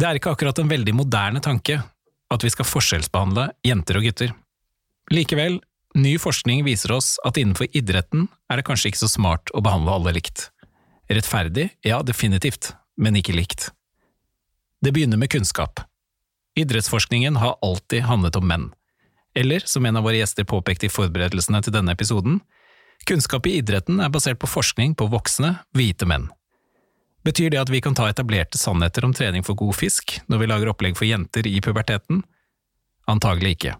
Det er ikke akkurat en veldig moderne tanke at vi skal forskjellsbehandle jenter og gutter. Likevel, ny forskning viser oss at innenfor idretten er det kanskje ikke så smart å behandle alle likt. Rettferdig, ja, definitivt, men ikke likt. Det begynner med kunnskap. Idrettsforskningen har alltid handlet om menn. Eller, som en av våre gjester påpekte i forberedelsene til denne episoden, kunnskap i idretten er basert på forskning på voksne, hvite menn. Betyr det at vi kan ta etablerte sannheter om trening for god fisk når vi lager opplegg for jenter i puberteten? Antagelig ikke.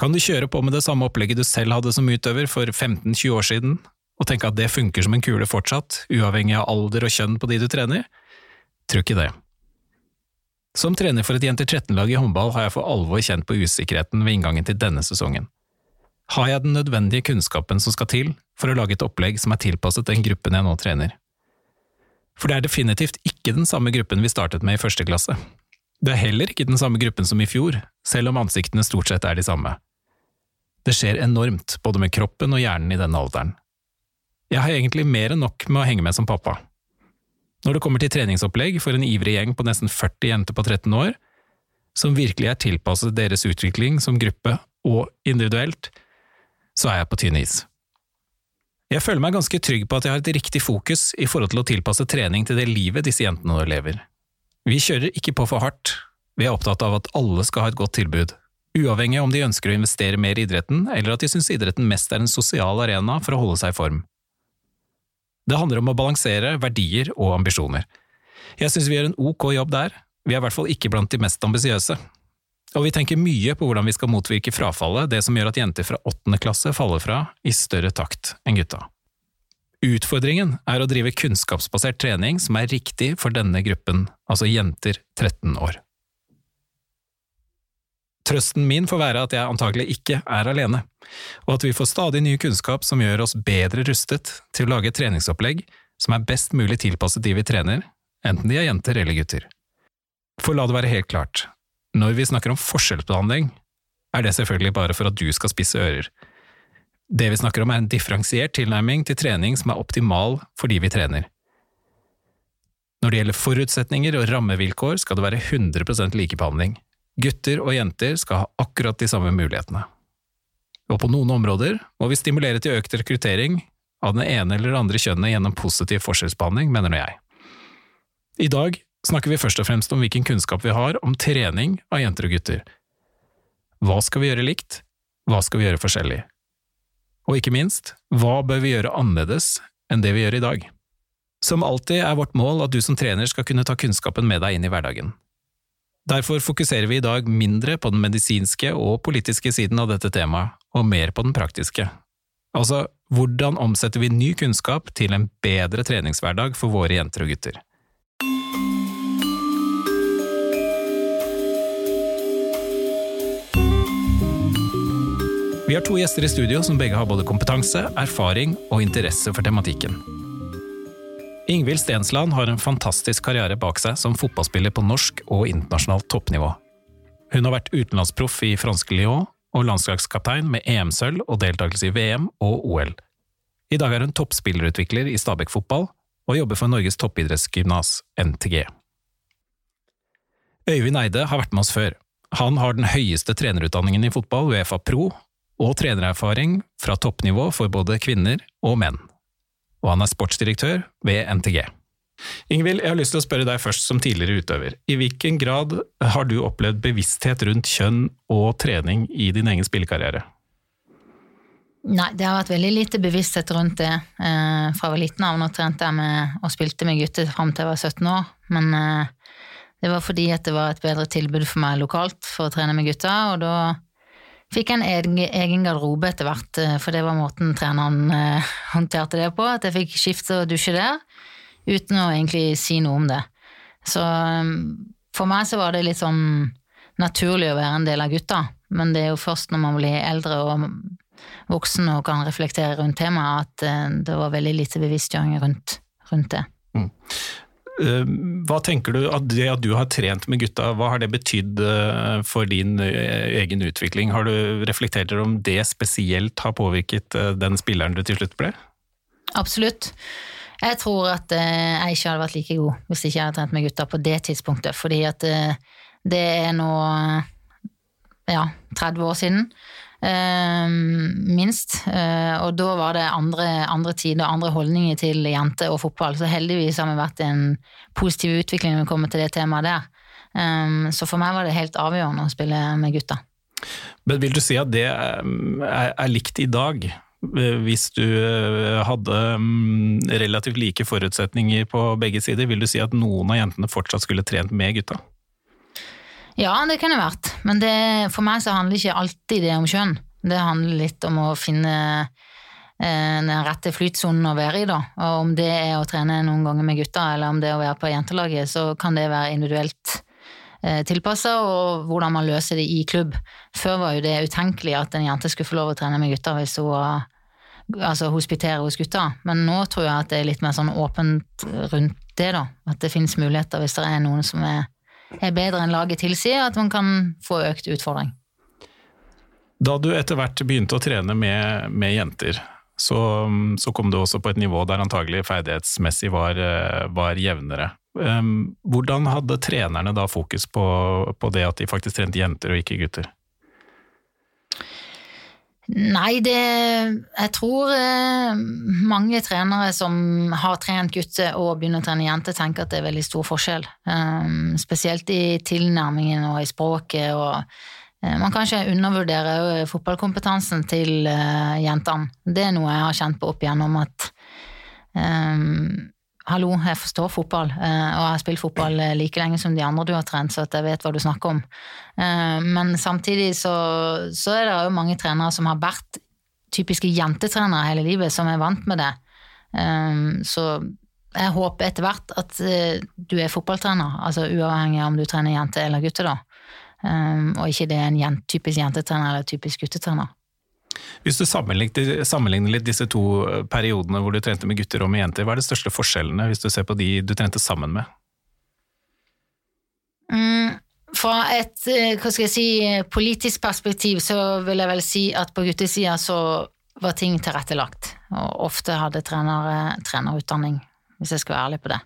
Kan du kjøre på med det samme opplegget du selv hadde som utøver for 15–20 år siden, og tenke at det funker som en kule fortsatt, uavhengig av alder og kjønn på de du trener? Tror ikke det. Som trener for et jenter 13-lag i håndball har jeg for alvor kjent på usikkerheten ved inngangen til denne sesongen. Har jeg den nødvendige kunnskapen som skal til for å lage et opplegg som er tilpasset den gruppen jeg nå trener? For det er definitivt ikke den samme gruppen vi startet med i første klasse. Det er heller ikke den samme gruppen som i fjor, selv om ansiktene stort sett er de samme. Det skjer enormt, både med kroppen og hjernen i denne alderen. Jeg har egentlig mer enn nok med å henge med som pappa. Når det kommer til treningsopplegg for en ivrig gjeng på nesten 40 jenter på 13 år, som virkelig er tilpasset deres utvikling som gruppe og individuelt, så er jeg på tynn is. Jeg føler meg ganske trygg på at jeg har et riktig fokus i forhold til å tilpasse trening til det livet disse jentene nå lever. Vi kjører ikke på for hardt, vi er opptatt av at alle skal ha et godt tilbud, uavhengig om de ønsker å investere mer i idretten eller at de syns idretten mest er en sosial arena for å holde seg i form. Det handler om å balansere verdier og ambisjoner. Jeg synes vi gjør en ok jobb der, vi er i hvert fall ikke blant de mest ambisiøse. Og vi tenker mye på hvordan vi skal motvirke frafallet, det som gjør at jenter fra åttende klasse faller fra i større takt enn gutta. Utfordringen er å drive kunnskapsbasert trening som er riktig for denne gruppen, altså jenter 13 år. Trøsten min får være at jeg antagelig ikke er alene, og at vi får stadig ny kunnskap som gjør oss bedre rustet til å lage et treningsopplegg som er best mulig tilpasset de vi trener, enten de er jenter eller gutter. For la det være helt klart, når vi snakker om forskjellsbehandling, er det selvfølgelig bare for at du skal spisse ører. Det vi snakker om er en differensiert tilnærming til trening som er optimal for de vi trener. Når det gjelder forutsetninger og rammevilkår, skal det være 100% likebehandling. Gutter og jenter skal ha akkurat de samme mulighetene. Og på noen områder må vi stimulere til økt rekruttering av den ene eller andre kjønnet gjennom positiv forskjellsbehandling, mener nå jeg. I dag snakker vi først og fremst om hvilken kunnskap vi har om trening av jenter og gutter. Hva skal vi gjøre likt? Hva skal vi gjøre forskjellig? Og ikke minst, hva bør vi gjøre annerledes enn det vi gjør i dag? Som alltid er vårt mål at du som trener skal kunne ta kunnskapen med deg inn i hverdagen. Derfor fokuserer vi i dag mindre på den medisinske og politiske siden av dette temaet, og mer på den praktiske. Altså, hvordan omsetter vi ny kunnskap til en bedre treningshverdag for våre jenter og gutter? Vi har to gjester i studio som begge har både kompetanse, erfaring og interesse for tematikken. Ingvild Stensland har en fantastisk karriere bak seg som fotballspiller på norsk og internasjonalt toppnivå. Hun har vært utenlandsproff i franske Lyon og landslagskaptein med EM-sølv og deltakelse i VM og OL. I dag er hun toppspillerutvikler i Stabæk fotball og jobber for Norges toppidrettsgymnas, NTG. Øyvind Eide har vært med oss før. Han har den høyeste trenerutdanningen i fotball, Uefa Pro, og trenererfaring fra toppnivå for både kvinner og menn og han er sportsdirektør ved NTG. Ingvild, jeg har lyst til å spørre deg først som tidligere utøver. I hvilken grad har du opplevd bevissthet rundt kjønn og trening i din egen spillekarriere? Nei, det har vært veldig lite bevissthet rundt det eh, fra jeg var liten av. Nå trente jeg med og spilte med gutter fram til jeg var 17 år, men eh, det var fordi at det var et bedre tilbud for meg lokalt for å trene med gutta, og da Fikk en egen, garderobe etter hvert, eh, for det var måten treneren eh, håndterte det på. At jeg fikk skifte og dusje der, uten å egentlig si noe om det. Så um, for meg så var det litt sånn naturlig å være en del av gutta, men det er jo først når man blir eldre og voksen og kan reflektere rundt temaet, at det var veldig lite bevisstgjøring rundt, rundt det. Mm. Eh, hva tenker du at det at du har trent med gutta, hva har det betydd eh, for din eh, egen utvikling? Har du reflektert om det spesielt har påvirket den spilleren du til slutt ble? Absolutt. Jeg tror at jeg ikke hadde vært like god hvis ikke jeg hadde trent med gutta på det tidspunktet, fordi at det er nå ja, 30 år siden. Eh, minst. Eh, og da var det andre, andre tider, andre holdninger til jenter og fotball. Så heldigvis har vi vært i en positiv utvikling når vi kommer til det temaet der. Eh, så for meg var det helt avgjørende å spille med gutta. Men vil du si at det er, er likt i dag? Hvis du hadde mm, relativt like forutsetninger på begge sider, vil du si at noen av jentene fortsatt skulle trent med gutta? Ja, det kan det vært, men det, for meg så handler ikke alltid det om kjønn. Det handler litt om å finne eh, den rette flytsonen å være i, da. Og om det er å trene noen ganger med gutta, eller om det er å være på jentelaget, så kan det være individuelt eh, tilpassa, og hvordan man løser det i klubb. Før var jo det utenkelig at en jente skulle få lov å trene med gutta hvis hun altså hospitere hos gutta, men nå tror jeg at det er litt mer sånn åpent rundt det, da. At det finnes muligheter hvis det er noen som er, er bedre enn laget tilsier, at man kan få økt utfordring. Da du etter hvert begynte å trene med, med jenter, så, så, kom du også på et nivå der antagelig ferdighetsmessig var, var jevnere. Ehm, hvordan hadde trenerne da fokus på, på det at de faktisk trente jenter og ikke gutter? Nei, det Jeg tror eh, mange trenere som har trent gutter og begynner å trene jenter, tenker at det er veldig stor forskjell. Um, spesielt i tilnærmingen og i språket og uh, Man kanskje undervurderer fotballkompetansen til jentene. Det er noe jeg har kjent på opp igjennom at um, Hallo, jeg forstår fotball, og jeg har spilt fotball like lenge som de andre du har trent, så jeg vet hva du snakker om. Men samtidig så, så er det jo mange trenere som har vært typiske jentetrenere hele livet, som er vant med det. Så jeg håper etter hvert at du er fotballtrener, altså uavhengig av om du trener jente eller gutte, da. Og ikke det er en typisk jentetrener eller typisk guttetrener. Hvis du sammenligner, sammenligner, litt disse to eh, periodene hvor du trente med gutter og med jenter, hva er de største forskjellene hvis du ser på de du trente sammen med? Mm, fra et eh, hva skal jeg si, politisk perspektiv så vil jeg vel si at på guttesida så var ting tilrettelagt, og ofte hadde trenere trenerutdanning, hvis jeg skal være ærlig på det.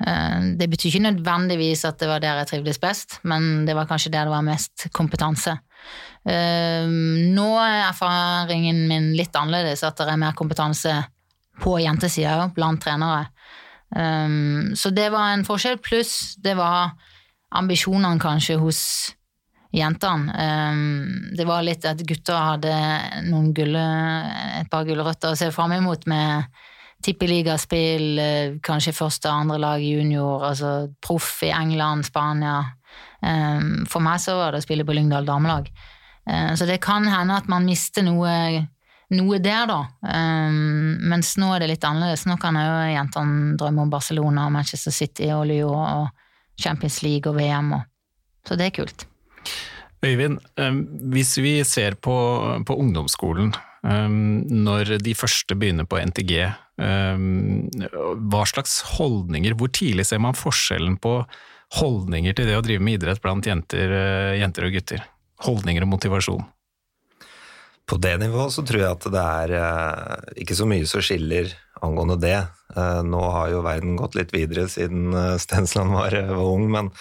Eh, det betyr ikke nødvendigvis at det var der jeg trivdes best, men det var kanskje der det var mest kompetanse. Eh, nå er erfaringen min litt annerledes, at det er mer kompetanse på jentesida blant trenere. Eh, så det var en forskjell, pluss det var ambisjonene kanskje hos jentene. Det var litt at gutta hadde noen gulle, et par gulrøtter å se fram imot med tippeligaspill, eh, kanskje første og andre lag junior, altså proff i England, Spania. Ehm, for meg så var det å spille på Lyngdal damelag. Ehm, så det kan hende at man mister noe, noe der, da. Ehm, mens nå er det litt annerledes. Nå kan jo jentene drømme om Barcelona, Manchester City og Lyon og Champions League og VM. Og. Så det er kult. Øyvind, hvis vi ser på, på ungdomsskolen, når de første begynner på NTG, hva slags holdninger, hvor tidlig ser man forskjellen på holdninger til det å drive med idrett blant jenter, eh, jenter og gutter? Holdninger og motivasjon? På det nivået så tror jeg at det er eh, ikke så mye som skiller angående det. Eh, nå har jo verden gått litt videre siden Stensland var, var ung, men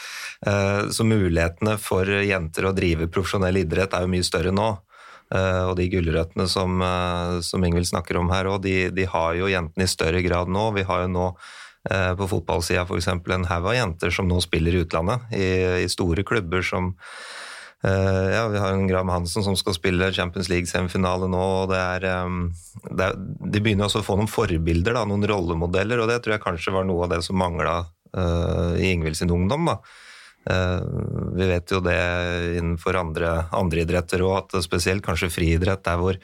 så mulighetene for jenter å drive profesjonell idrett er jo mye større nå. Og de gulrøttene som, som Ingvild snakker om her òg, de, de, har jo jentene i større grad nå. Vi har jo nå Eh, på fotballsida f.eks. en haug av jenter som nå spiller i utlandet, i, i store klubber som ja, Vi har en Graham Hansen som skal spille Champions League-semifinale nå. og det er, det er, De begynner også å få noen forbilder, da, noen rollemodeller, og det tror jeg kanskje var noe av det som mangla uh, i Ingvild sin ungdom. da. Uh, vi vet jo det innenfor andre, andre idretter òg, at spesielt kanskje friidrett der hvor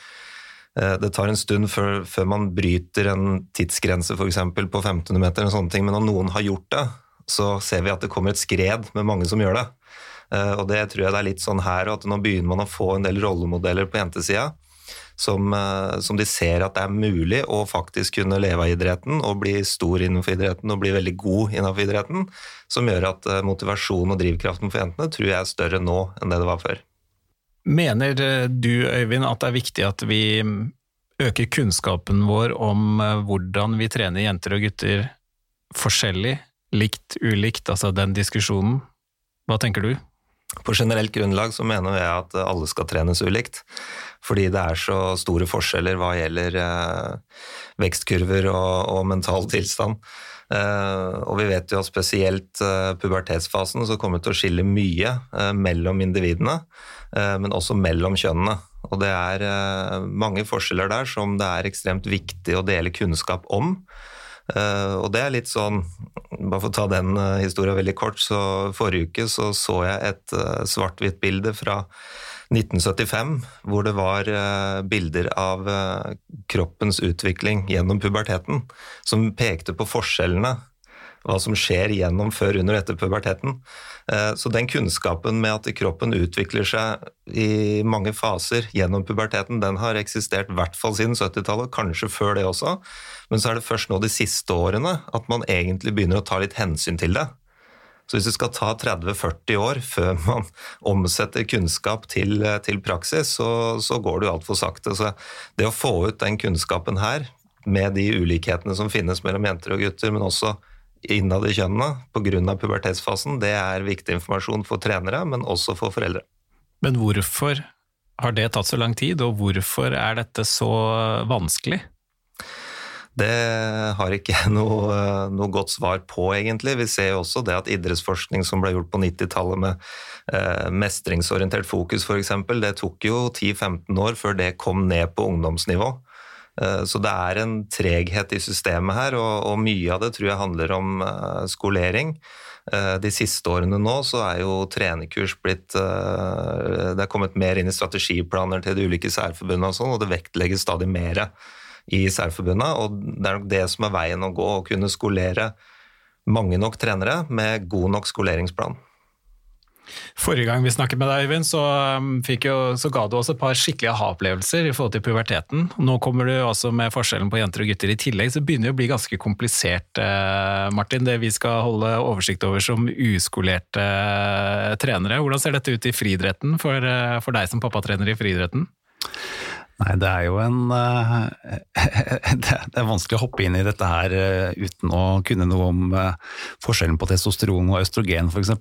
Eh, det tar en stund før, før man bryter en tidsgrense f.eks. på 1500 meter, og sånne ting, men når noen har gjort det, så ser vi at det kommer et skred med mange som gjør det. Eh, og det tror jeg det er litt sånn her, at nå begynner man å få en del rollemodeller på jentesida. Som, eh, som, de ser at det er mulig å faktisk kunne leve av idretten og bli stor innenfor idretten og bli veldig god innenfor idretten, som gjør at motivasjonen og drivkraften for jentene tror jeg er større nå enn det det var før. Mener du, Øyvind, at det er viktig at vi øker kunnskapen vår om eh, hvordan vi trener jenter og gutter forskjellig, likt, ulikt, altså den diskusjonen. Hva tenker du? På generelt grunnlag så mener jeg at alle skal trenes ulikt. Fordi det er så store forskjeller hva gjelder eh, vekstkurver og, og, mental tilstand. Eh, og vi vet jo at spesielt eh, pubertetsfasen så kommer til å skille mye eh, mellom individene, eh, men også mellom kjønnene. Og det er eh, mange forskjeller der som det er ekstremt viktig å dele kunnskap om. Uh, og det er litt sånn Bare for å ta den uh, historien veldig kort, så forrige uke så, så jeg et uh, svart-hvitt-bilde fra 1975, hvor det var bilder av kroppens utvikling gjennom puberteten, som pekte på forskjellene hva som skjer gjennom, før, under og etter puberteten. Eh, så den kunnskapen med at kroppen utvikler seg i mange faser gjennom puberteten, den har eksistert i hvert fall siden 70-tallet, kanskje før det også. Men så er det først nå de siste årene at man egentlig begynner å ta litt hensyn til det. Så hvis det skal ta 30-40 år før man omsetter kunnskap til, til praksis, så, så, går det jo altfor sakte. Så det å få ut den kunnskapen her, med de ulikhetene som finnes mellom jenter og gutter, men også innad i kjønnene pga. pubertetsfasen, det er viktig informasjon for trenere, men også for foreldre. Men hvorfor har det tatt så lang tid, og hvorfor er dette så vanskelig? Det har ikke jeg noe, noe, godt svar på, egentlig. Vi ser jo også det at idrettsforskning som ble gjort på 90-tallet med eh, mestringsorientert fokus f.eks., det tok jo 10-15 år før det kom ned på ungdomsnivå. Eh, så det er en treghet i systemet her, og, og mye av det tror jeg handler om eh, skolering. Uh, de siste årene nå så er jo trenerkurs blitt uh, Det er kommet mer inn i strategiplaner til de ulike særforbundene og sånn, og det vektlegges stadig mer i særforbundet, Og det er nok det som er veien å gå, å kunne skolere mange nok trenere med god nok skoleringsplan. Forrige gang vi snakket med deg, Øyvind, så, um, jo, så ga du oss et par skikkelige aha-opplevelser i forhold til puberteten. Nå kommer du også med forskjellen på jenter og gutter i tillegg, så det begynner å bli ganske komplisert, eh, Martin. Det vi skal holde oversikt over som uskolerte eh, trenere. Hvordan ser dette ut i friidretten for, eh, for deg som pappatrener i friidretten? Nei, det er jo en eh, Det er vanskelig å hoppe inn i dette her eh, uten å kunne noe om eh, forskjellen på testosteron og østrogen, f.eks.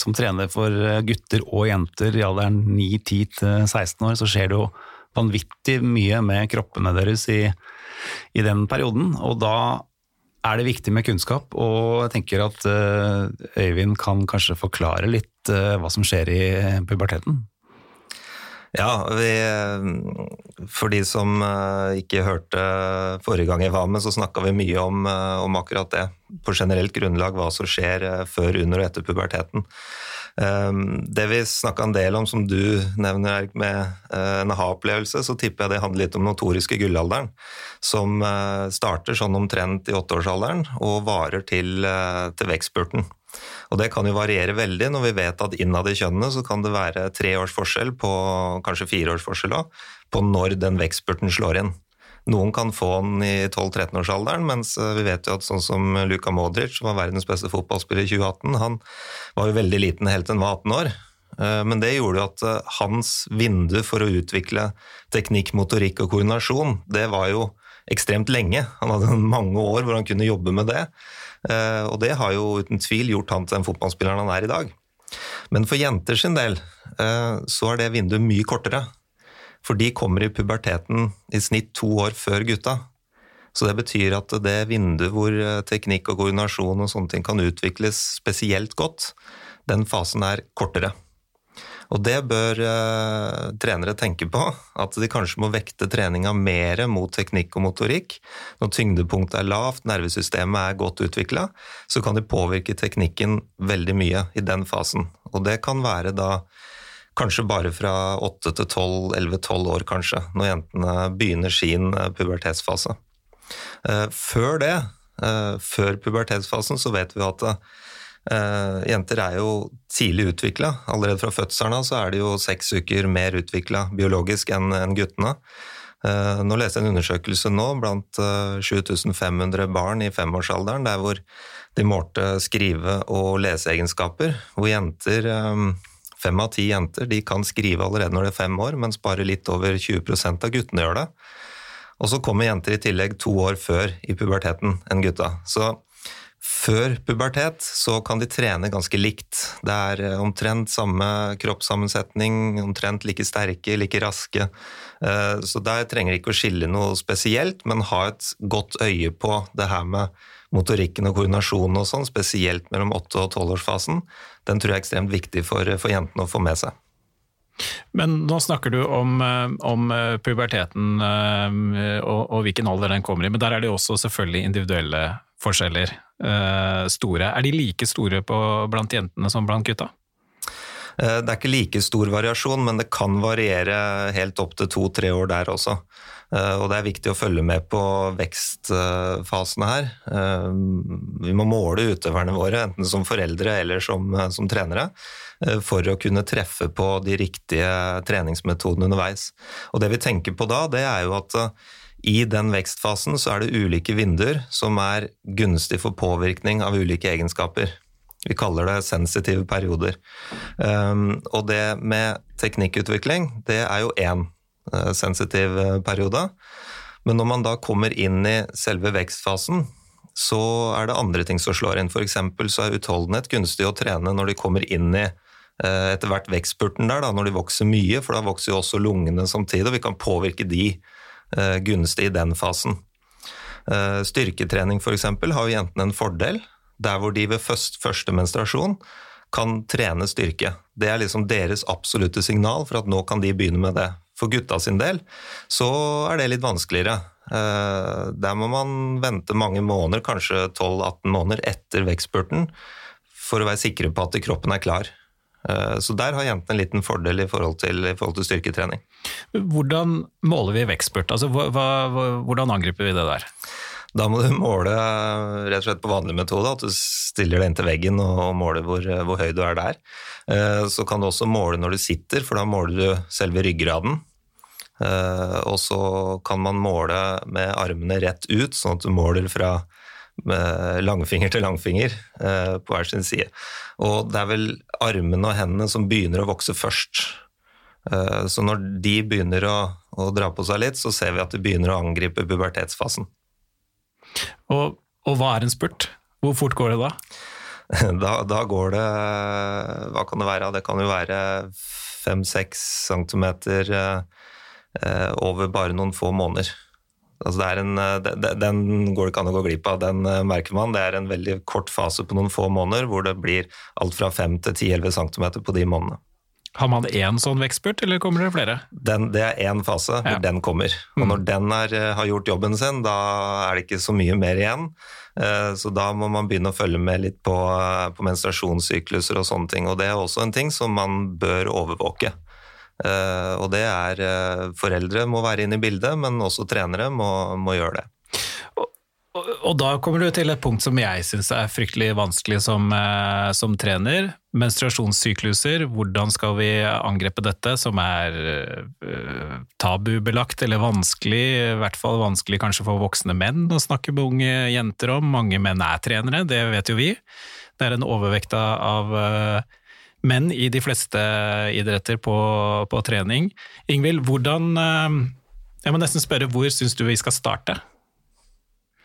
Som trener for gutter og jenter i alderen 9-10-16 år, så skjer det jo vanvittig mye med kroppene deres i, i den perioden. Og da er det viktig med kunnskap, og jeg tenker at Øyvind kan kanskje forklare litt hva som skjer i puberteten. Ja, vi, for de som eh, ikke hørte forrige gang jeg var med, så snakka vi mye om, eh, om, akkurat det. På generelt grunnlag hva som skjer eh, før, under og etter puberteten. Det vi snakka en del om, som du nevner med en aha-opplevelse, så tipper jeg det handler litt om notoriske gullalderen. Som starter sånn omtrent i åtteårsalderen og varer til, til vekstspurten. Og det kan jo variere veldig når vi vet at innad i kjønnene så kan det være tre års forskjell på kanskje fire års forskjell også, på når den vekstspurten slår inn. Noen kan få den i 12-13-årsalderen, mens eh, vi vet jo at sånn som Luka Modric, som var verdens beste fotballspiller i 2018, han var jo veldig liten helt til han var 18 år. Eh, men det gjorde jo at eh, hans vindu for å utvikle teknikk, motorikk og koordinasjon, det var jo ekstremt lenge. Han hadde mange år hvor han kunne jobbe med det. Eh, og det har jo uten tvil gjort han til den fotballspilleren han er i dag. Men for jenter sin del eh, så er det vinduet mye kortere. For de kommer i puberteten i snitt to år før gutta. Så det betyr at det vinduet hvor eh, teknikk og koordinasjon og sånne ting kan utvikles spesielt godt, den fasen er kortere. Og det bør eh, trenere tenke på, at de kanskje må vekte treninga mer mot teknikk og motorikk. Når tyngdepunktet er lavt, nervesystemet er godt utvikla, så kan de påvirke teknikken veldig mye i den fasen. Og det kan være da kanskje bare fra 8 til 12, 11-12 år, kanskje, når jentene begynner sin eh, pubertetsfase. Uh, før det, uh, før pubertetsfasen, så vet vi at jenter er jo tidlig utvikla. Allerede fra fødselen av så er de jo seks uker mer utvikla biologisk enn en guttene. Uh, nå leste jeg en undersøkelse nå blant uh, eh, 7500 barn i femårsalderen, der hvor de målte skrive- og leseegenskaper, hvor jenter Fem av ti jenter de kan skrive allerede når de er fem år, mens bare litt over 20% av guttene gjør det. Og så kommer jenter i tillegg to år før i puberteten enn gutta. Så før pubertet så kan de trene ganske likt. Det er eh, omtrent samme kroppssammensetning, omtrent like sterke, like raske. Eh, så der trenger de ikke å skille noe spesielt, men ha et godt øye på det her med motorikken og koordinasjonen og sånn, spesielt mellom 8- og 12-årsfasen. Den tror jeg er ekstremt viktig for, for jentene å få med seg. Men nå snakker du om, eh, om puberteten og, og, hvilken alder den kommer i, men der er det jo også selvfølgelig individuelle forskjeller store. Er de like store på, blant jentene som blant gutta? Eh, det er ikke like stor variasjon, men det kan variere helt opp til to-tre år der også. Eh, og det er viktig å følge med på vekstfasene her. Vi må måle utøverne våre, enten som foreldre eller som, som trenere, for å kunne treffe på de riktige treningsmetodene underveis. Og det vi tenker på da, det er jo at i den vekstfasen så er det ulike vinduer som er gunstig for påvirkning av ulike egenskaper. Vi kaller det sensitive perioder. Um, og det med teknikkutvikling, det er jo én uh, sensitiv uh, periode. Men når man da kommer inn i selve vekstfasen, så er det andre ting som slår inn. F.eks. så er utholdenhet gunstig å trene når de kommer inn i uh, etter hvert vekstspurten der, da, når de vokser mye, for da vokser jo også lungene samtidig, og vi kan påvirke de Eh, gunstig i den fasen. Eh, styrketrening f.eks. har jo jentene en fordel, der hvor de ved første menstruasjon kan trene styrke. Det er liksom deres absolutte signal for at nå kan de begynne med det. For gutta sin del så er det litt vanskeligere. Eh, der må man vente mange måneder, kanskje 12-18 måneder etter vekstspurten, for å være sikre på at kroppen er klar. Eh, så der har jentene en liten fordel i forhold til, i forhold til styrketrening. Hvordan måler vi vekstspurt? Altså, hva, hvordan angriper vi det der? Da må du måle rett og slett på vanlig metode, at du stiller deg inntil veggen og måler hvor, hvor, høy du er der. Eh, så kan du også måle når du sitter, for da måler du selve ryggraden. Eh, og så kan man måle med armene rett ut, sånn at du måler fra langfinger til langfinger eh, på hver sin side. Og det er vel armene og hendene som begynner å vokse først. Eh, så når de begynner å, å dra på seg litt, så ser vi at de begynner å angripe pubertetsfasen. Og, og hva er en spurt? Hvor fort går det da? Da, da går det Hva kan det være? Det kan jo være fem-seks centimeter eh, over bare noen få måneder. Altså en, eh, den går det ikke an å gå glipp av, den eh, merker man. Det er en veldig kort fase på noen få måneder, hvor det blir alt fra 5 til 10-11 cm på de månedene. Har man én sånn vekstspurt, eller kommer det flere? Den, det er én fase hvor ja. den kommer. Og mm. når den er, eh, har gjort jobben sin, da er det ikke så mye mer igjen. Så da må man begynne å følge med litt på, på menstruasjonssykluser og sånne ting. Og det er også en ting som man bør overvåke. Eh, og det er eh, Foreldre må være inne i bildet, men også trenere må, må gjøre det. Og, da kommer du til et punkt som jeg syns er fryktelig vanskelig som, eh, som, trener. Menstruasjonssykluser, hvordan skal vi angrepe dette som er tabubelagt eller vanskelig? I hvert fall vanskelig kanskje for voksne menn å snakke med unge jenter om. Mange menn er trenere, det vet jo vi. Det er en overvekt av uh, menn i de fleste idretter på, på trening. Ingvild, hvordan eh, Jeg må nesten spørre, hvor syns du vi skal starte?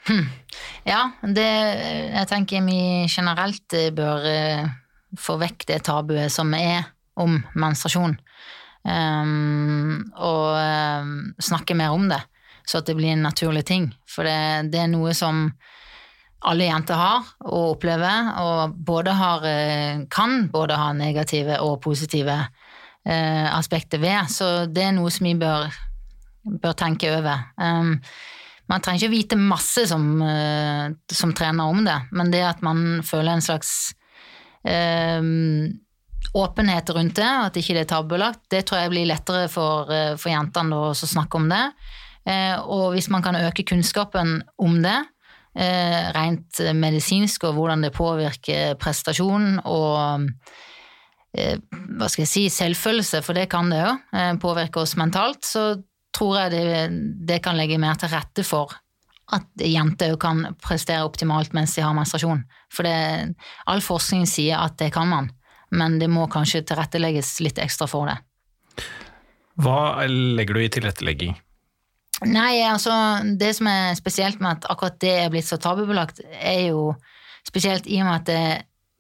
Hm. Ja, det Jeg tenker vi generelt bør eh, få vekk det tabuet som er om menstruasjon. Um, og snakke mer om det, så at det blir en naturlig ting. For det, det er noe som alle jenter har og opplever, og både har, eh, kan både ha negative og positive eh, aspekter ved. Så det er noe som vi bør, bør tenke over. Um, man trenger ikke vite masse som, uh, som, trener om det, men det at man føler en slags um, åpenhet rundt det, at ikke det er tabubelagt, det tror jeg blir lettere for, uh, for jentene å snakke om det. Uh, og hvis man kan øke kunnskapen om det, eh, rent medisinsk, og hvordan det påvirker prestasjon og eh, hva skal jeg si, selvfølelse, for det kan det jo, eh, påvirke oss mentalt, så tror jeg det, det kan legge mer til rette for at jenter kan prestere optimalt mens de har menstruasjon. For det, all forskning sier at det kan man. men det må kanskje tilrettelegges litt ekstra for det. Hva legger du i tilrettelegging? Nei, altså det som er spesielt med at akkurat det er blitt så tabubelagt, er jo spesielt i og med at det,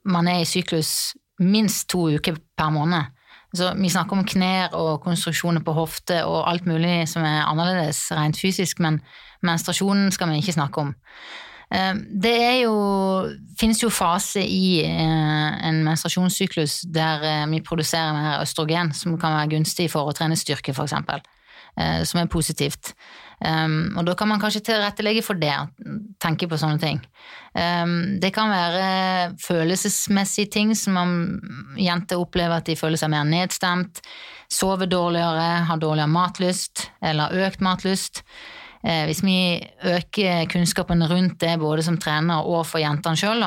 man er i syklus minst to uker per måned. Så vi snakker om knær og konstruksjoner på hofte og alt mulig som er annerledes rent fysisk, men menstruasjonen skal vi ikke snakke om. Eh, det er jo, finnes jo fase i eh, en menstruasjonssyklus der eh, vi produserer mer østrogen, som kan være gunstig for å trene styrke, f.eks., som er positivt. og da kan man kanskje tilrettelegge for det, tenke på sånne ting. det kan være følelsesmessige ting som om jenter opplever at de føler seg mer nedstemt, sover dårligere, har dårligere matlyst eller økt matlyst. Uh, hvis vi øker kunnskapen rundt det både som trener og for jentene sjøl,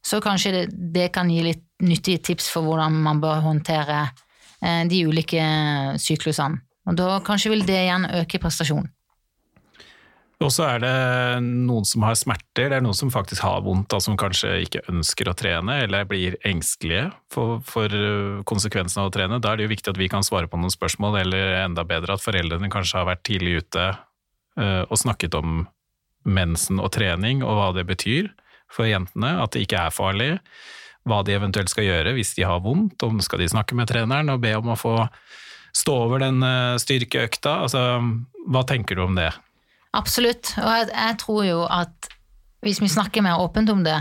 så kanskje det, det, kan gi litt nyttige tips for hvordan man bør håndtere uh, de ulike syklusene. Og da kanskje vil det igjen øke prestasjonen. Og så er det noen som har smerter, det er noen som faktisk har vondt, og som kanskje ikke ønsker å trene, eller blir engstelige for, for konsekvensene av å trene. Da er det jo viktig at vi kan svare på noen spørsmål, eller enda bedre at foreldrene kanskje har vært tidlig ute Eh, og snakket om mensen og trening og hva det betyr for jentene, at det ikke er farlig. Hva de eventuelt skal gjøre hvis de har vondt, om skal de snakke med treneren og be om å få stå over den eh, styrkeøkta. Altså, hva tenker du om det? Absolutt, og jeg, jeg tror jo at hvis vi snakker mer åpent om det,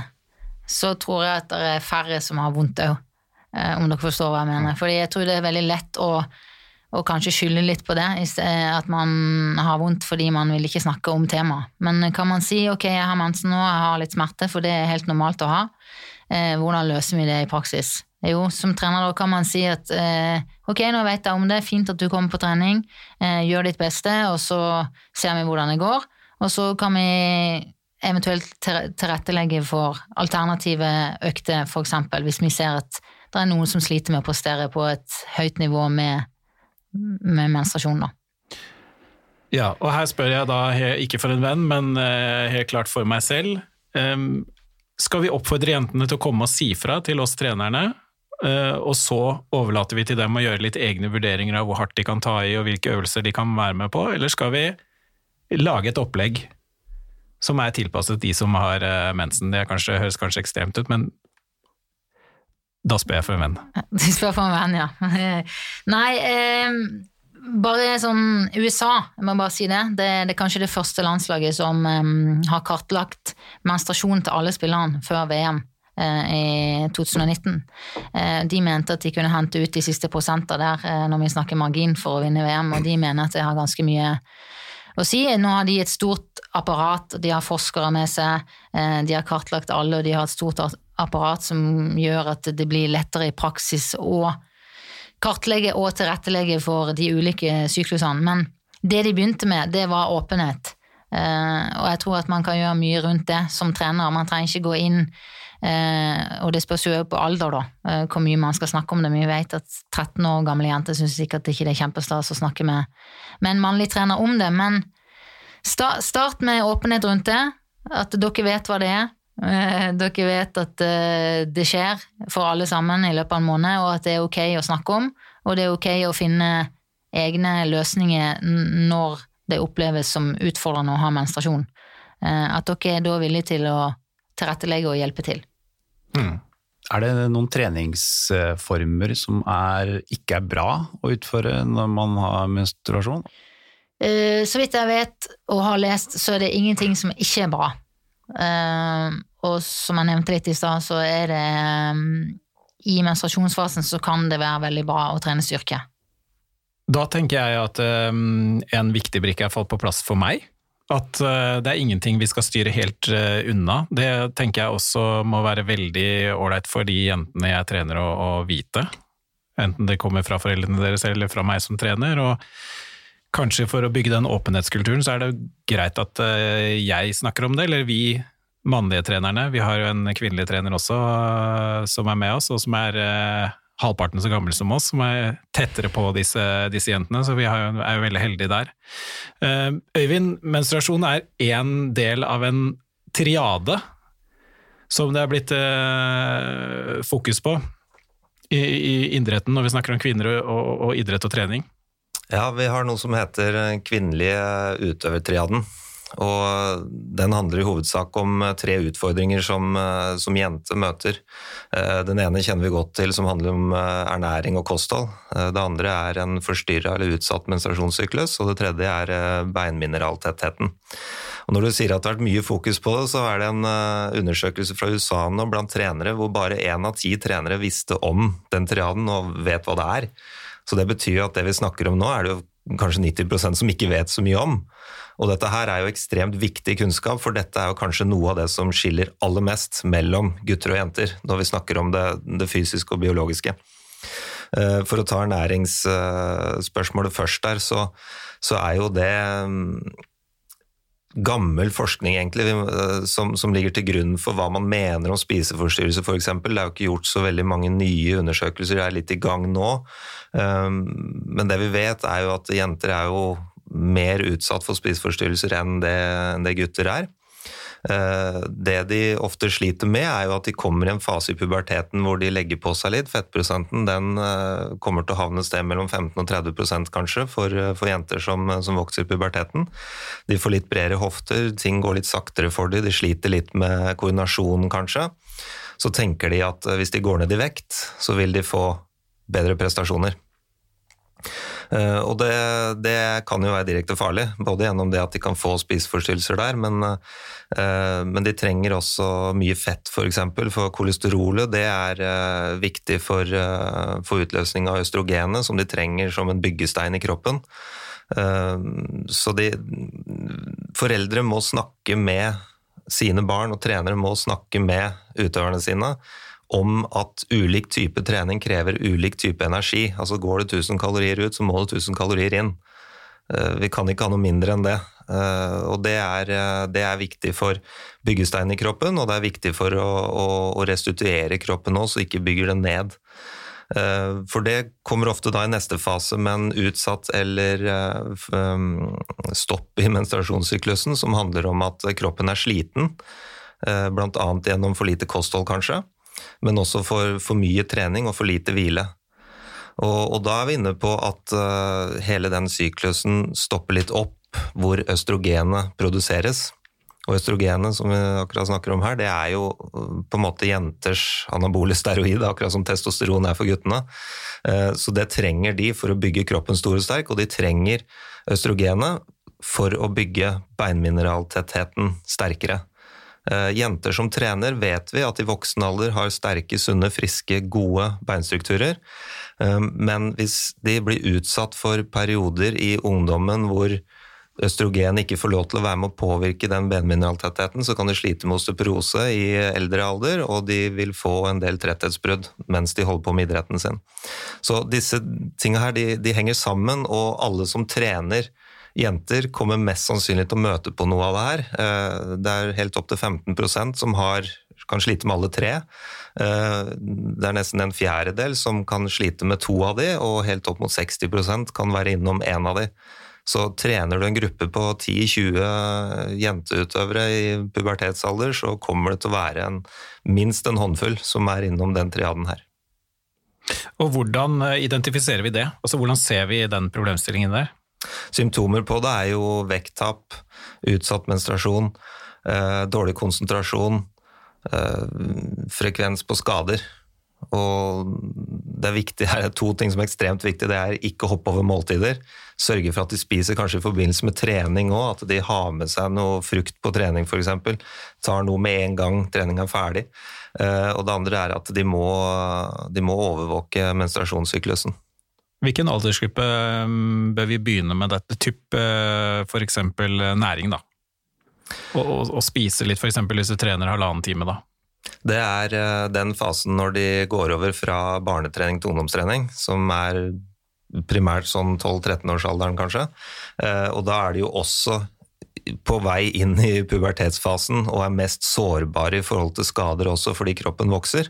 så tror jeg at det er færre som har vondt òg, eh, om dere forstår hva jeg mener. Fordi jeg tror det er veldig lett å å kanskje skylde litt på det, at man har vondt fordi man vil ikke snakke om temaet. Men kan man si ok, jeg har mensen nå, jeg har litt smerte, for det er helt normalt å ha. Eh, hvordan løser vi det i praksis? Jo, som trener da kan man si at eh, ok, nå vet jeg om det, fint at du kommer på trening, eh, gjør ditt beste, og så ser vi hvordan det går. Og så kan vi eventuelt tilrettelegge for alternative økter, f.eks. hvis vi ser at det er noen som sliter med å prestere på et høyt nivå med med menstruasjon, da. Ja, og her spør jeg da, ikke for en venn, men eh, helt klart for meg selv. Skal vi oppfordre jentene til å komme og si fra til oss trenerne, og så overlater vi til dem å gjøre litt egne vurderinger av hvor hardt de kan ta i og hvilke øvelser de kan være med på, eller skal vi lage et opplegg som er tilpasset de som har eh, mensen? Det kanskje, høres kanskje ekstremt ut, men da spør jeg for en venn. Du spør for en venn, ja. Nei, eh, bare sånn USA, jeg må bare si det. Det, det er kanskje det første landslaget som eh, har kartlagt menstruasjon til alle spillerne før VM eh, i 2019. Eh, de mente at de kunne hente ut de siste prosenter der eh, når vi snakker margin for å vinne VM, og de mener at det har ganske mye å si. Nå har de et stort apparat, de har forskere med seg, eh, de har kartlagt alle, og de har et stort apparat som gjør at det blir lettere i praksis å kartlegge og tilrettelegge for de ulike syklusene. Men det de begynte med, det var åpenhet. Eh, og jeg tror at man kan gjøre mye rundt det som trener. Man trenger ikke gå inn Eh, og det spørs jo på alder, da, eh, hvor mye man skal snakke om det. Men vi vet at 13 år gamle jenter syns sikkert ikke det er kjempestas å snakke med, med, en mannlig trener om det. Men start, start med åpenhet rundt det, at dere vet hva det er. Eh, dere vet at eh, det skjer for alle sammen i løpet av en måned, og at det er ok å snakke om. Og det er ok å finne egne løsninger når det oppleves som utfordrende å ha menstruasjon. Eh, at dere er da villige til å tilrettelegge og hjelpe til. Mm. Er det noen treningsformer som er, ikke er bra å utføre når man har menstruasjon? Så vidt jeg vet og har lest, så er det ingenting som ikke er bra. Uh, og som jeg nevnte litt i stad, så er det um, I menstruasjonsfasen så kan det være veldig bra å trene styrke. Da tenker jeg at um, en viktig brikke er falt på plass for meg. At uh, det er ingenting vi skal styre helt uh, unna. Det tenker jeg også må være veldig ålreit for de jentene jeg trener å, å, vite. Enten det kommer fra foreldrene deres eller fra meg som trener. og kanskje for å bygge den åpenhetskulturen, så er det greit at eh, jeg snakker om det, eller vi mannlige trenerne. Vi har jo en kvinnelig trener også eh, som er med oss, og som er eh, halvparten så gammel som oss, som er tettere på disse, disse jentene, så vi er jo veldig heldige der. Øyvind, menstruasjon er én del av en triade som det er blitt fokus på. i, i idretten når vi snakker om kvinner og, og idrett og trening? Ja, vi har noe som heter kvinnelige utøvertriaden. Og den handler i hovedsak om tre utfordringer som, som jente møter. Den ene kjenner vi godt til, som handler om ernæring og kosthold. Det andre er en forstyrra eller utsatt menstruasjonssyklus, og det tredje er beinmineraltettheten. Og når du sier at det har vært mye fokus på det, så er det en undersøkelse fra USA nå blant trenere hvor bare én av ti trenere visste om den triaden og vet hva det er. Så det betyr at det vi snakker om nå, er det jo kanskje 90% som ikke vet så mye om. Og dette her er jo ekstremt viktig kunnskap, for dette er jo kanskje noe av det som skiller aller mest mellom gutter og jenter, når vi snakker om det, det fysiske og biologiske. Eh, for å ta næringsspørsmålet først der, så, så er jo det mm, gammel forskning egentlig, eh, som, som, ligger til grunn for hva man mener om spiseforstyrrelse f.eks. Det er jo ikke gjort så veldig mange nye undersøkelser, det er litt i gang nå. Um, men det vi vet, er jo at jenter er jo mer utsatt for spiseforstyrrelser enn det, det gutter er. Eh, det de ofte sliter med, er jo at de kommer i en fase i puberteten hvor de legger på seg litt. Fettprosenten den eh, kommer til å havne et sted mellom 15 og 30 kanskje for, eh, for jenter som, som, vokser i puberteten. De får litt bredere hofter, ting går litt saktere for dem, de sliter litt med koordinasjonen kanskje. Så tenker de at hvis de går ned i vekt, så vil de få bedre prestasjoner. Eh, og det, det, kan jo være direkte farlig, både gjennom det at de kan få spiseforstyrrelser der, men, eh, men, de trenger også mye fett, f.eks. For, eksempel, for kolesterolet det er eh, viktig for, for utløsning av østrogenet, som de trenger som en byggestein i kroppen. Så de, foreldre må snakke med sine barn, og trenere må snakke med utøverne sine om at ulik type trening krever ulik type energi. Altså Går det 1000 kalorier ut, så må det 1000 kalorier inn. Eh, vi kan ikke ha noe mindre enn det. Eh, og det er, eh, det er viktig for byggesteinen i kroppen, og det er viktig for å, å, å restituere kroppen òg, så ikke bygger den ned. For det kommer ofte da i neste fase med en utsatt eller stopp i menstruasjonssyklusen, som handler om at kroppen er sliten, bl.a. gjennom for lite kosthold, kanskje men også for, for mye trening og for lite hvile. Og, og, da er vi inne på at uh, hele den syklusen stopper litt opp hvor østrogenet produseres. Og østrogenet som vi akkurat snakker om her, det er jo uh, på en måte jenters anabole steroid, akkurat som testosteron er for guttene. Uh, så det trenger de for å bygge kroppen stor og sterk, og de trenger østrogenet for å bygge beinmineraltettheten sterkere. Eh, jenter som trener, vet vi at i voksen alder har sterke, sunne, friske, gode beinstrukturer. Eh, men hvis de blir utsatt for perioder i ungdommen hvor østrogen ikke får lov til å være med å påvirke den benmineraltettheten, så kan de slite med osteoporose i eldre alder, og de vil få en del tretthetsbrudd mens de holder på med idretten sin. Så disse tingene her, de, de henger sammen, og alle som trener Jenter kommer mest sannsynlig til å møte på noe av det her. Eh, det er helt opp til 15% som har, kan slite med alle tre. Eh, det er nesten en fjerdedel som kan slite med to av de, og helt opp mot 60% kan være innom én av de. Så trener du en gruppe på 10-20 jenteutøvere i pubertetsalder, så kommer det til å være en, minst en håndfull som er innom den triaden her. Og Hvordan eh, identifiserer vi det? Altså Hvordan ser vi den problemstillingen der? Symptomer på det er jo vekttap, utsatt menstruasjon, eh, dårlig konsentrasjon, eh, frekvens på skader. Og det er viktig, det er to ting som er ekstremt viktig. Det er ikke hoppe over måltider. Sørge for at de spiser kanskje i forbindelse med trening òg. At de har med seg noe frukt på trening f.eks. Tar noe med en gang trening er ferdig. Eh, og det andre er at de må, de må overvåke menstruasjonssyklusen. Hvilken aldersgruppe um, bør vi begynne med dette? Typ uh, f.eks. næring, da. Og, og, og, spise litt, f.eks. hvis du trener halvannen time, da. Det er uh, den fasen når de går over fra barnetrening til ungdomstrening, som er primært sånn 12-13-årsalderen, kanskje. Uh, og da er det jo også på vei inn i pubertetsfasen og er mest sårbare i forhold til skader også fordi kroppen vokser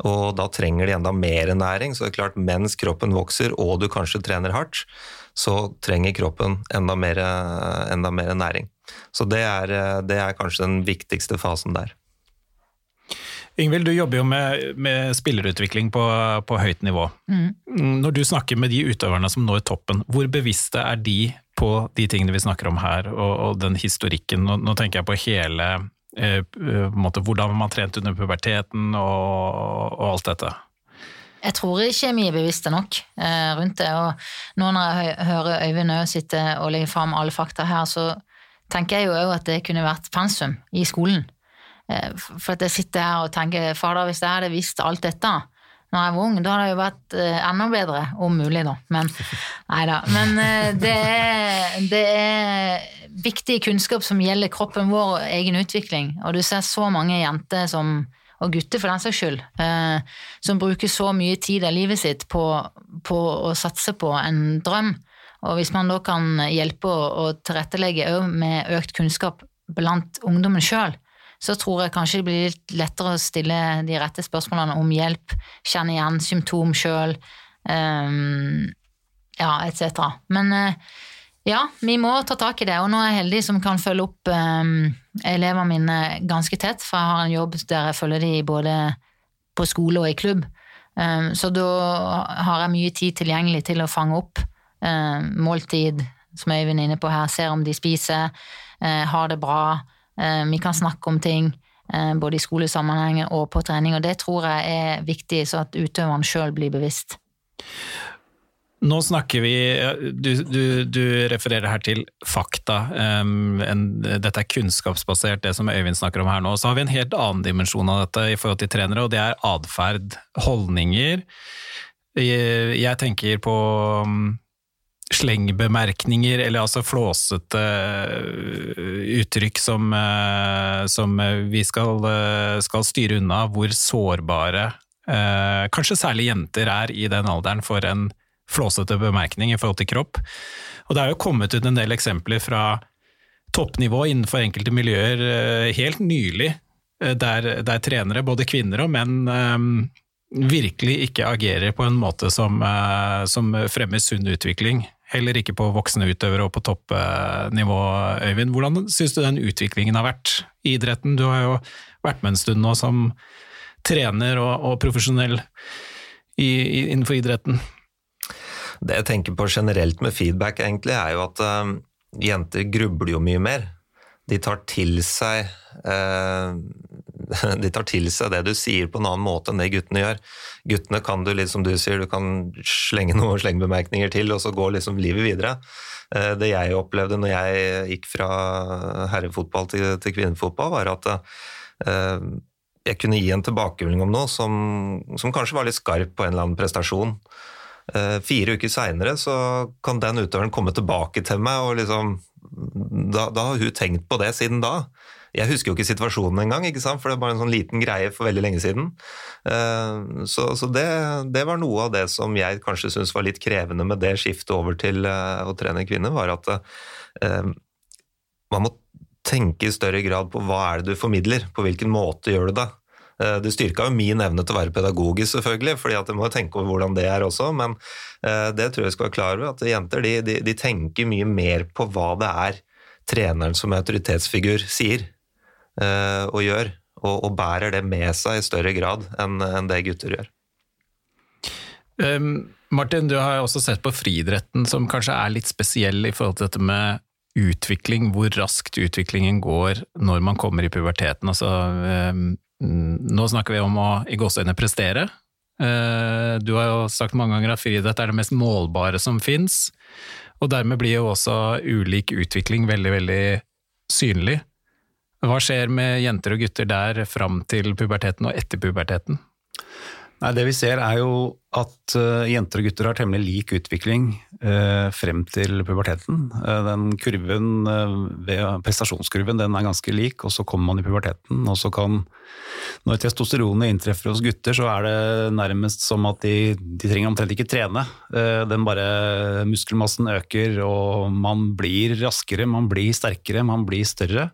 og da trenger de enda mer næring. Så det er klart, mens kroppen vokser og du kanskje trener hardt, så trenger kroppen enda mer, enda mer næring. Så det er, det er, kanskje den viktigste fasen der. Ingvild, du jobber jo med, med spillerutvikling på, på, høyt nivå. Mm. Når du snakker med de utøverne som når toppen, hvor bevisste er de på de tingene vi snakker om her, og, og den historikken? Nå, nå, tenker jeg på hele måte, Hvordan man har trent under puberteten og, og, alt dette. Jeg tror ikke vi er bevisste nok eh, rundt det. Og nå når jeg hører Øyvind Øe sitte og legge fram alle fakta her, så tenker jeg jo òg at det kunne vært pensum i skolen. Eh, for at jeg sitter her og tenker fader, hvis jeg hadde visst alt dette når jeg var ung, da hadde det jo vært eh, enda bedre, om mulig, da. Men nei da. Men eh, det er, det er viktig kunnskap som gjelder kroppen vår og egen utvikling. Og du ser så mange jenter som og gutter for den saks skyld, som bruker så mye tid av livet sitt på, på å satse på en drøm. Og hvis man da kan hjelpe og tilrettelegge med økt kunnskap blant ungdommen sjøl, så tror jeg kanskje det blir litt lettere å stille de rette spørsmålene om hjelp, kjenne igjen symptom sjøl, um, ehm, ja, etc. Men uh, ja, vi må ta tak i det, og nå er jeg heldig som kan følge opp um, elevene mine ganske tett, for jeg har en jobb der jeg følger de både på skole og i klubb. Um, så da har jeg mye tid tilgjengelig til å fange opp måltid, som Øyvind er inne på her, ser om de spiser, uh, har det bra, vi kan snakke om ting eh, både i skolesammenheng og på trening, og det tror jeg er viktig, så at utøveren sjøl blir bevisst. Nå snakker vi Du, du, du refererer her til fakta. Um, en, dette er kunnskapsbasert, det som Øyvind snakker om her nå. Så har vi en helt annen dimensjon av dette i forhold til trenere, og det er atferd, holdninger. Jeg, tenker på um, slengbemerkninger, eller altså flåsete eh, uttrykk som, eh, som vi skal, eh, skal, styre unna, hvor sårbare kanskje særlig jenter er i den alderen for en flåsete bemerkning i forhold til kropp. Og det er jo kommet ut en del eksempler fra toppnivå innenfor enkelte miljøer helt nylig, der, der trenere, både kvinner og menn, virkelig ikke agerer på en måte som, som fremmer sunn utvikling. Heller ikke på voksne utøvere og på toppnivå, Øyvind. Hvordan syns du den utviklingen har vært i idretten? Du har jo vært med en stund nå som trener og, og profesjonell i, i, innenfor idretten. Det jeg tenker på generelt med feedback, egentlig, er jo at uh, jenter grubler jo mye mer. De tar til seg uh, de tar til seg det du sier på en annen måte enn det guttene gjør. Guttene kan du litt som du sier, du kan slenge noen slengbemerkninger til, og så går liksom livet videre. Eh, det jeg opplevde når jeg gikk fra herrefotball til, til kvinnefotball, var at eh, jeg kunne gi en tilbakemelding om noe som, som, kanskje var litt skarp på en eller annen prestasjon. Eh, fire uker seinere så kan den utøveren komme tilbake til meg, og liksom da, da har hun tenkt på det siden da. Jeg husker jo ikke situasjonen engang, ikke sant? for det bare en sånn liten greie for veldig lenge siden. Eh, så, så det, det, var noe av det som jeg kanskje syntes var litt krevende med det skiftet over til eh, å trene kvinner, var at eh, man må tenke i større grad på hva er det du formidler, på hvilken måte gjør du det. Det styrka jo min evne til å være pedagogisk, selvfølgelig, fordi at jeg må tenke over hvordan det er også, men det tror jeg skal være klar over, at jenter de, de, de tenker mye mer på hva det er treneren som autoritetsfigur sier. Eh, og gjør, og, og, bærer det med seg i større grad enn, enn det gutter gjør. Um, Martin, du har også sett på friidretten, som kanskje er litt spesiell i forhold til dette med utvikling, hvor raskt utviklingen går når man kommer i puberteten. Altså, um, nå snakker vi om å i gåseøyne prestere. Uh, du har jo sagt mange ganger at friidrett er det mest målbare som fins, og dermed blir jo også ulik utvikling veldig, veldig synlig. Hva skjer med jenter og gutter der fram til puberteten og etter puberteten? Nei, det vi ser er jo at uh, jenter og gutter har temmelig lik utvikling uh, frem til puberteten. Uh, den kurven, prestasjonskurven den er ganske lik, og så kommer man i puberteten. og så kan, Når testosteronet inntreffer hos gutter, så er det nærmest som at de, de trenger omtrent ikke trene. den bare Muskelmassen øker, og man blir raskere, man blir sterkere, man blir større.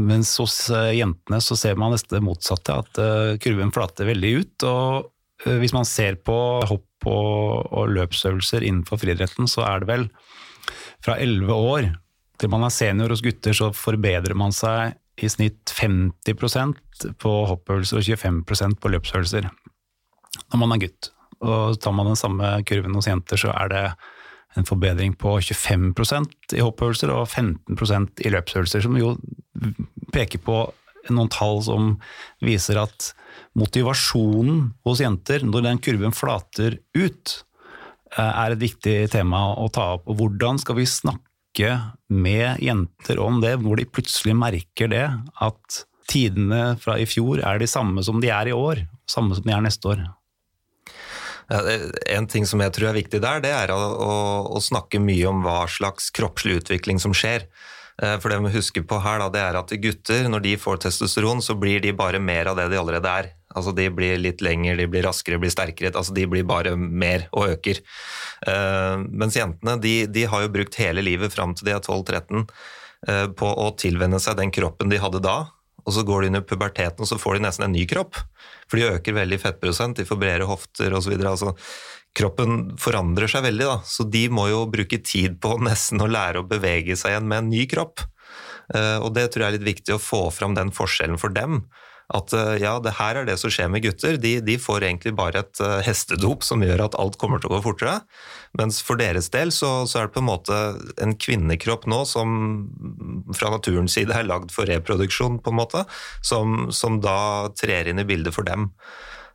Mens hos eh, jentene så ser man nesten det motsatte, at eh, kurven flater veldig ut. og eh, Hvis man ser på hopp og, og løpsøvelser innenfor friidretten, så er det vel fra elleve år til man er senior hos gutter, så forbedrer man seg i snitt 50% på hoppøvelser og 25% på løpsøvelser når man er gutt. Og tar man den samme kurven hos jenter, så er det en forbedring på 25% i hoppøvelser og 15% i løpsøvelser, som jo peker på noen tall som viser at motivasjonen hos jenter når den kurven flater ut, eh, er et viktig tema å ta opp. Og hvordan skal vi snakke med jenter om det, hvor de plutselig merker det, at tidene fra i fjor er de samme som de er i år, samme som de er neste år? En ting som jeg tror er viktig der, det er å, å, å snakke mye om hva slags kroppslig utvikling som skjer. Eh, for det vi husker på her, da, det er at gutter, når de får testosteron, så blir de bare mer av det de allerede er. Altså De blir litt lengre, de blir raskere, blir sterkere. altså De blir bare mer og øker. Uh, mens jentene de, de, har jo brukt hele livet fram til de er 12-13 uh, eh, på å tilvenne seg den kroppen de hadde da, og så går de i puberteten og så får de nesten en ny kropp. For de øker veldig fettprosent, de får bredere hofter osv. Altså, kroppen forandrer seg veldig, da. så de må jo bruke tid på nesten å lære å bevege seg igjen med en ny kropp. Eh, og det tror jeg er litt viktig å få fram den forskjellen for dem. At eh, ja, det her er det som skjer med gutter. De, de får egentlig bare et eh, hestedop som gjør at alt kommer til å gå fortere. Mens for deres del så, så, er det på en måte en kvinnekropp nå som fra naturens side er lagd for reproduksjon, på en måte, som, som da trer inn i bildet for dem.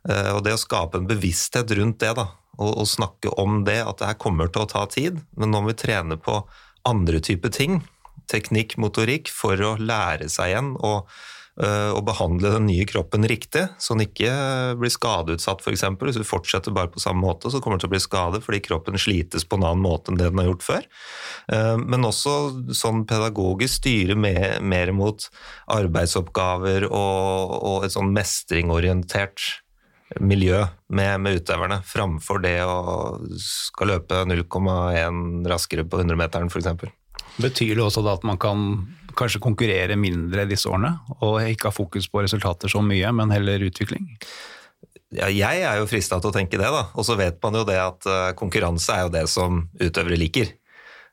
Uh, og det å skape en bevissthet rundt det, da, og, og, snakke om det, at det her kommer til å ta tid, men nå må vi trene på andre typer ting, teknikk, motorikk, for å lære seg igjen. og Eh, og behandle den nye kroppen riktig, så den ikke blir skadeutsatt f.eks. Hvis du fortsetter bare på samme måte, så kommer du til å bli skadet fordi kroppen slites på en annen måte enn det den har gjort før. Eh, men også sånn pedagogisk styre mer, mer mot arbeidsoppgaver og, og et sånn mestringorientert miljø med, med, utøverne, framfor det å skal løpe 0,1 raskere på 100-meteren f.eks. Betyr det også da at man kan kanskje konkurrere mindre disse årene, og ikke ha fokus på resultater så mye, men heller utvikling? Ja, jeg er jo frista til å tenke det, da. Og så vet man jo det at eh, konkurranse er jo det som utøvere liker.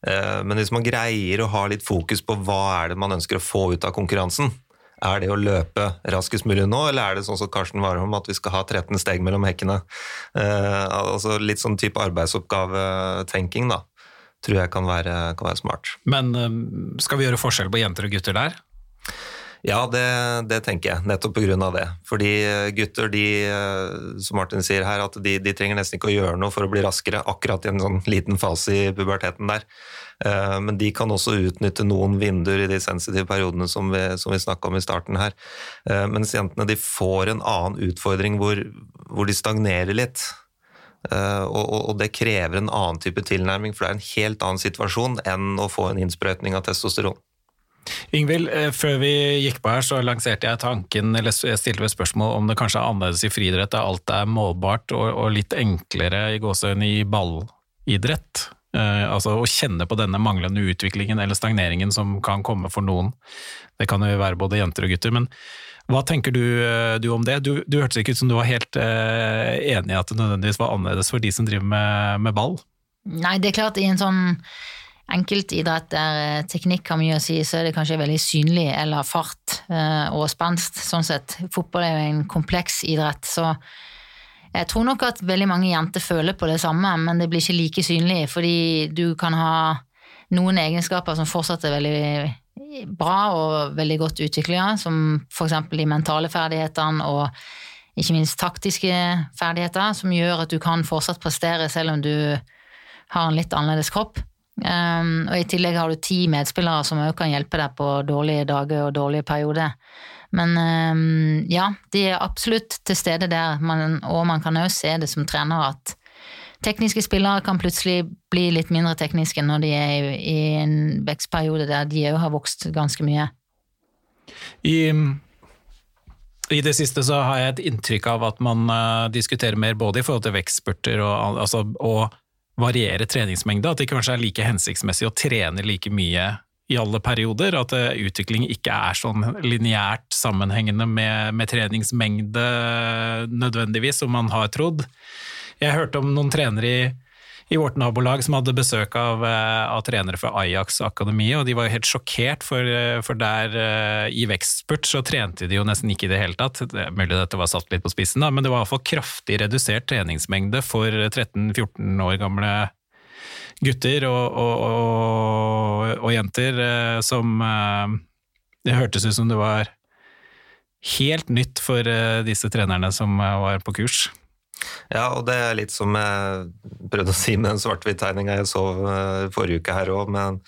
Eh, men hvis man greier å ha litt fokus på hva er det man ønsker å få ut av konkurransen, er det å løpe raskest mulig nå, eller er det sånn som Karsten Warholm at vi skal ha 13 steg mellom hekkene? Eh, altså Litt sånn type arbeidsoppgavetenking, da tror jeg kan være, kan være smart. Men um, skal vi gjøre forskjell på jenter og gutter der? Ja, det, det, tenker jeg, nettopp pga. det. Fordi eh, gutter, de, eh, som Martin sier her, at de, de, trenger nesten ikke å gjøre noe for å bli raskere, akkurat i en sånn liten fase i puberteten der. Eh, men de kan også utnytte noen vinduer i de sensitive periodene som vi, som vi snakka om i starten her. Mens jentene de får en annen utfordring hvor, hvor de stagnerer litt. Eh, og, det krever en annen type tilnærming, for det er en helt annen situasjon enn å få en innsprøytning av testosteron. Ingvild, eh, før vi gikk på her, så lanserte jeg tanken, eller jeg stilte meg spørsmål om det kanskje er annerledes i friidrett, der alt er målbart og, og litt enklere i gåsehudene i ballidrett. Eh, altså å kjenne på denne manglende utviklingen eller stagneringen som kan komme for noen. Det kan jo være både jenter og gutter. men hva tenker du, eh, du om det? Du, du, hørtes ikke ut som du var helt eh, enig i at det nødvendigvis var annerledes for de som driver med, med ball? Nei, det er klart i en sånn enkeltidrett der eh, teknikk har mye å si, så er det kanskje veldig synlig, eller fart uh, og spenst. Sånn sett. Fotball er jo en kompleks idrett, så jeg tror nok at veldig mange jenter føler på det samme, men det blir ikke like synlig, fordi du kan ha noen egenskaper som fortsatt er veldig bra og veldig godt utvikla, som f.eks. de mentale ferdighetene og ikke minst taktiske ferdigheter, som gjør at du kan fortsatt prestere selv om du har en litt annerledes kropp. Um, og I tillegg har du ti medspillere som også kan hjelpe deg på dårlige dager og dårlige perioder. Men um, ja, de er absolutt til stede der, man, og man kan også se det som trener at tekniske spillere kan plutselig bli litt mindre tekniske når de er i, en vekstperiode der de òg har vokst ganske mye. I, I, det siste så har jeg et inntrykk av at man uh, diskuterer mer både i forhold til vekstspurter og, altså, og variere treningsmengde, at det kanskje er like hensiktsmessig å trene like mye i alle perioder, at uh, utvikling ikke er sånn lineært sammenhengende med, med treningsmengde nødvendigvis, som man har trodd. Jeg hørte om noen trenere i, i vårt nabolag som hadde besøk av, eh, av trenere fra Ajax akademi, og de var jo helt sjokkert, for, eh, for der eh, i vekstspurt så trente de jo nesten ikke i det hele tatt. Det er mulig dette var satt litt på spissen, da, men det var iallfall kraftig redusert treningsmengde for 13-14 år gamle gutter og, og, og, og jenter som Det hørtes ut som det var helt nytt for disse trenerne som var på kurs. Ja, og det er litt som jeg prøvde å si med den svart-hvitt-tegninga jeg så eh, forrige uke her òg, med en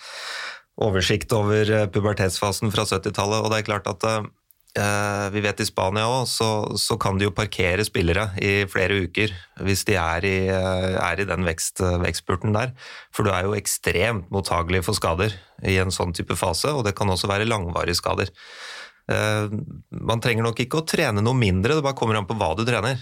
oversikt over eh, pubertetsfasen fra 70-tallet. Og det er klart at eh, vi vet i Spania òg, så, så, kan de jo parkere spillere i flere uker hvis de er i, er i den vekst, vekstspurten der. For du er jo ekstremt mottagelig for skader i en sånn type fase, og det kan også være langvarige skader. Man trenger nok ikke å trene noe mindre, det bare kommer an på hva du trener.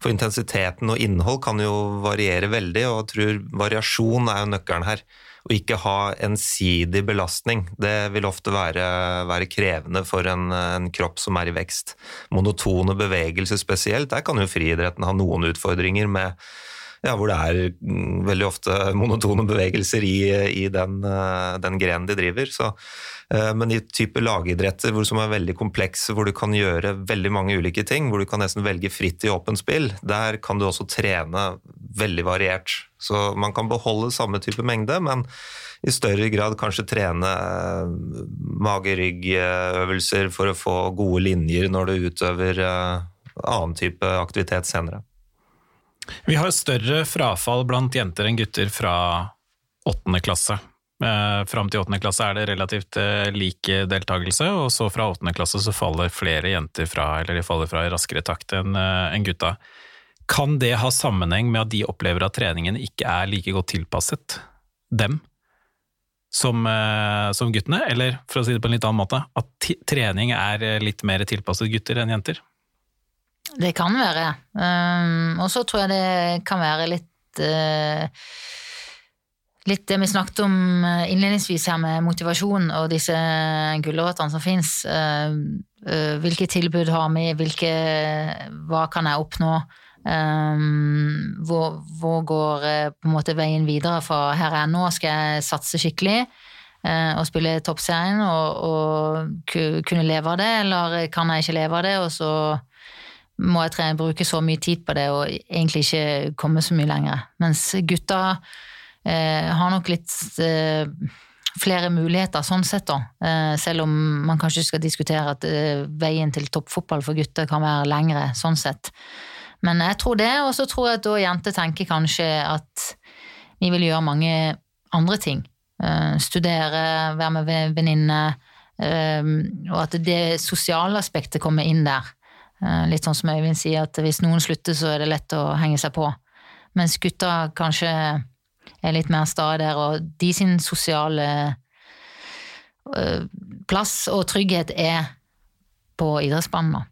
For intensiteten og innhold kan jo variere veldig, og jeg tror variasjon er jo nøkkelen her. Å ikke ha ensidig belastning, det vil ofte være, være krevende for en, en, kropp som er i vekst. Monotone bevegelser spesielt, der kan jo friidretten ha noen utfordringer med ja, hvor det er mm, veldig ofte monotone bevegelser i, i den, eh, den grenen de driver. Så, eh, men i type lagidretter hvor, som er veldig komplekse, hvor du kan gjøre veldig mange ulike ting, hvor du kan nesten velge fritt i åpent spill, der kan du også trene veldig variert. Så man kan beholde samme type mengde, men i større grad kanskje trene eh, mage-rygg-øvelser for å få gode linjer når du utøver annen type aktivitet senere. Vi har større frafall blant jenter enn gutter fra åttende klasse. Eh, Fram til åttende klasse er det relativt eh, lik deltakelse, og så fra åttende klasse så faller flere jenter fra, eller de faller fra i raskere takt enn eh, en gutta. Kan det ha sammenheng med at de opplever at treningen ikke er like godt tilpasset dem som, eh, som guttene, eller for å si det på en litt annen måte, at trening er litt mer tilpasset gutter enn jenter? Det kan være. Um, og så tror jeg det kan være litt uh, Litt det vi snakket om uh, innledningsvis her med motivasjon og disse gulrøttene som fins. Uh, uh, hvilke tilbud har vi, hvilke, hva kan jeg oppnå? Um, hvor, hvor, går på en måte veien videre fra her er nå? Skal jeg satse skikkelig? og spille toppserien og, og kunne leve av det, eller kan jeg ikke leve av det, og så må jeg trene, bruke så mye tid på det og egentlig ikke komme så mye lenger. Mens gutta eh, har nok litt eh, flere muligheter sånn sett, da. Eh, selv om man kanskje skal diskutere at eh, veien til toppfotball for gutter kan være lengre, sånn sett. Men jeg tror det, og så tror jeg at da jenter tenker kanskje at vi vil gjøre mange andre ting. Eh, studere, være med venninner. Eh, og at det sosiale aspektet kommer inn der. Eh, litt sånn som Øyvind sier, at hvis noen slutter, så er det lett å henge seg på. Mens gutta kanskje er litt mer sta der, og de sin sosiale eh, plass og trygghet er på idrettsbanen.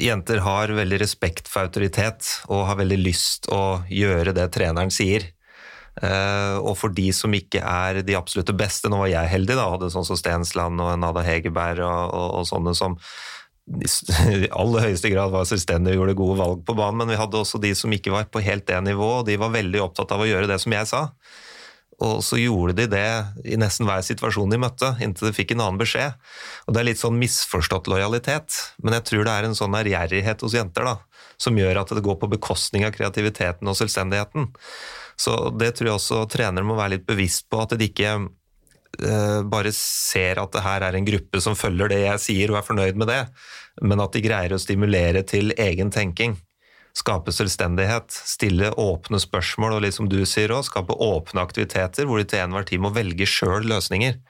Jenter har veldig respekt for autoritet og har veldig lyst å gjøre det treneren sier. Uh, og for de som ikke er de absolutte beste, nå var jeg heldig, da, hadde sånn som Stensland og Nada Hegerberg og, og, og sånne som, i aller høyeste grad var selvstendige og gjorde gode valg på banen, men vi hadde også de som ikke var på helt det nivået, og de var veldig opptatt av å gjøre det som jeg sa. Og så gjorde de det i nesten hver situasjon de møtte, inntil de fikk en annen beskjed. Og Det er litt sånn misforstått lojalitet, men jeg tror det er en sånn ærgjerrighet hos jenter da, som gjør at det går på bekostning av kreativiteten og selvstendigheten. Så det tror jeg også trenere må være litt bevisst på, at de ikke bare ser at det her er en gruppe som følger det jeg sier og er fornøyd med det, men at de greier å stimulere til egen tenking. Skape selvstendighet, stille åpne spørsmål og litt som du sier også, skape åpne aktiviteter hvor de til enhver tid må velge sjøl løsninger.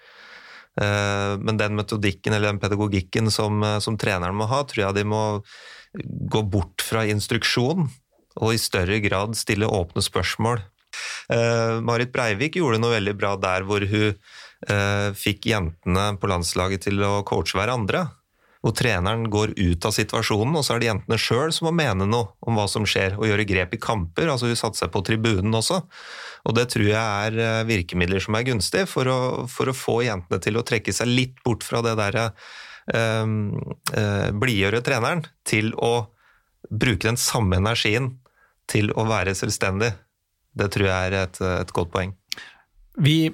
Eh, men den metodikken eller den pedagogikken som, eh, som treneren må ha, tror jeg de må gå bort fra instruksjon og i større grad stille åpne spørsmål. Marit Breivik gjorde noe veldig bra der hvor hun Eh, fikk jentene på landslaget til å coache hverandre. Hvor treneren går ut av situasjonen, og så er det jentene sjøl som må mene noe om hva som skjer, og gjøre grep i kamper. altså Hun satte seg på tribunen også. Og det tror jeg er eh, virkemidler som er gunstig for å, for å få jentene til å trekke seg litt bort fra det derre eh, eh, blidgjøre treneren, til å bruke den samme energien til å være selvstendig. Det tror jeg er et, et godt poeng. Vi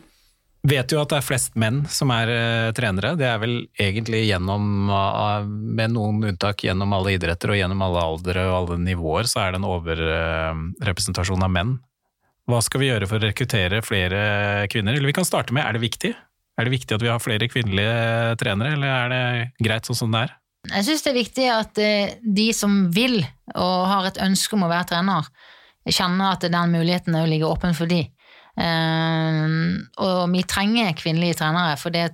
vet jo at det er flest menn som er uh, trenere. Det er vel egentlig gjennom, uh, med noen unntak, gjennom alle idretter og gjennom alle aldre og alle nivåer, så er det en overrepresentasjon uh, av menn. Hva skal vi gjøre for å rekruttere flere kvinner? Eller vi kan starte med, er det viktig? Er det viktig at vi har flere kvinnelige trenere, eller er det greit sånn som det er? Jeg syns det er viktig at de som vil og har et ønske om å være trener, kjenner at den muligheten ligger åpen for de. Uh, og vi trenger kvinnelige trenere, for det,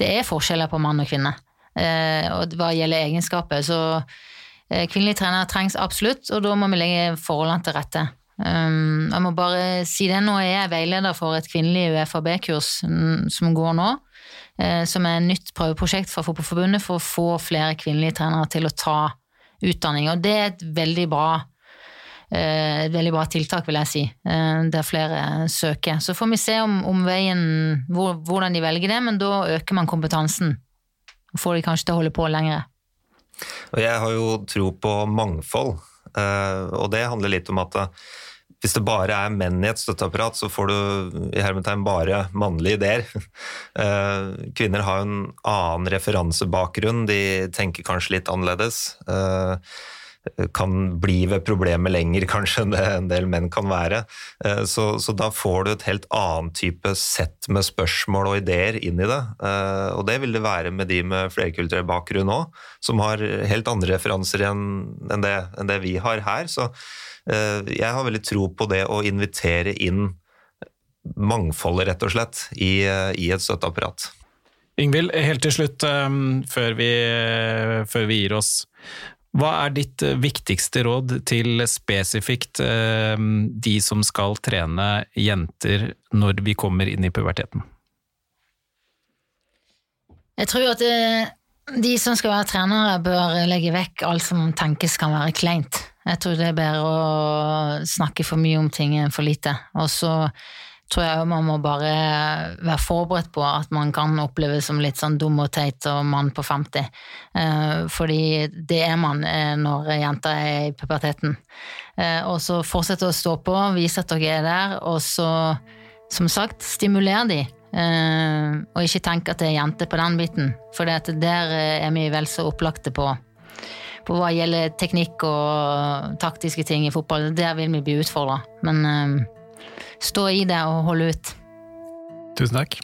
det er forskjeller på mann og kvinne. Uh, og hva gjelder egenskaper. Så uh, kvinnelige trenere trengs absolutt, og da må vi legge forholdene til rette. Um, jeg må bare si det, nå er jeg veileder for et kvinnelig UFAB-kurs mm, som går nå. som er et nytt prøveprosjekt fra Fotballforbundet for å få flere kvinnelige trenere til å ta utdanning. Og det er et veldig bra Eh, et veldig bra tiltak, vil jeg si, eh, der flere søker. Så får vi se om, om veien, hvor, hvordan de velger det, men da øker man kompetansen. Og får de kanskje til å holde på lenger. Og jeg har jo tro på mangfold, eh, og det handler litt om at hvis det bare er menn i et støtteapparat, så får du i hermetegn bare mannlige ideer. Kvinner har jo en annen referansebakgrunn, de tenker kanskje litt annerledes kan bli ved problemet lenger kanskje enn det en del menn kan være. Eh, så, så, da får du et helt annet type sett med spørsmål og ideer inn i det. Eh, og det vil det være med de med flerkulturell bakgrunn òg, som har helt andre referanser enn det, enn det vi har her. Så eh, jeg har veldig tro på det å invitere inn mangfoldet, rett og slett, i, i et støtteapparat. Ingvild, helt til slutt, før vi, før vi gir oss. Hva er ditt eh, viktigste råd til spesifikt eh, de som skal trene jenter når vi kommer inn i puberteten? Jeg tror at eh, de som skal være trenere, bør legge vekk alt som tenkes kan være kleint. Jeg tror det er bedre å snakke for mye om ting enn for lite. Og så tror jeg man må bare være forberedt på at man kan oppleves som litt sånn dum og teit og mann på 50. Eh, fordi det er man eh, når jenter er i puberteten. Eh, og så fortsette å stå på, vise at dere er der, og så, som sagt, stimulere de. Og ikke tenke at det er jenter på den biten, for der er vi vel så opplagte på på hva gjelder teknikk og taktiske ting i fotball. Der vil vi bli utfordra. Men stå i det og holde ut. Tusen takk.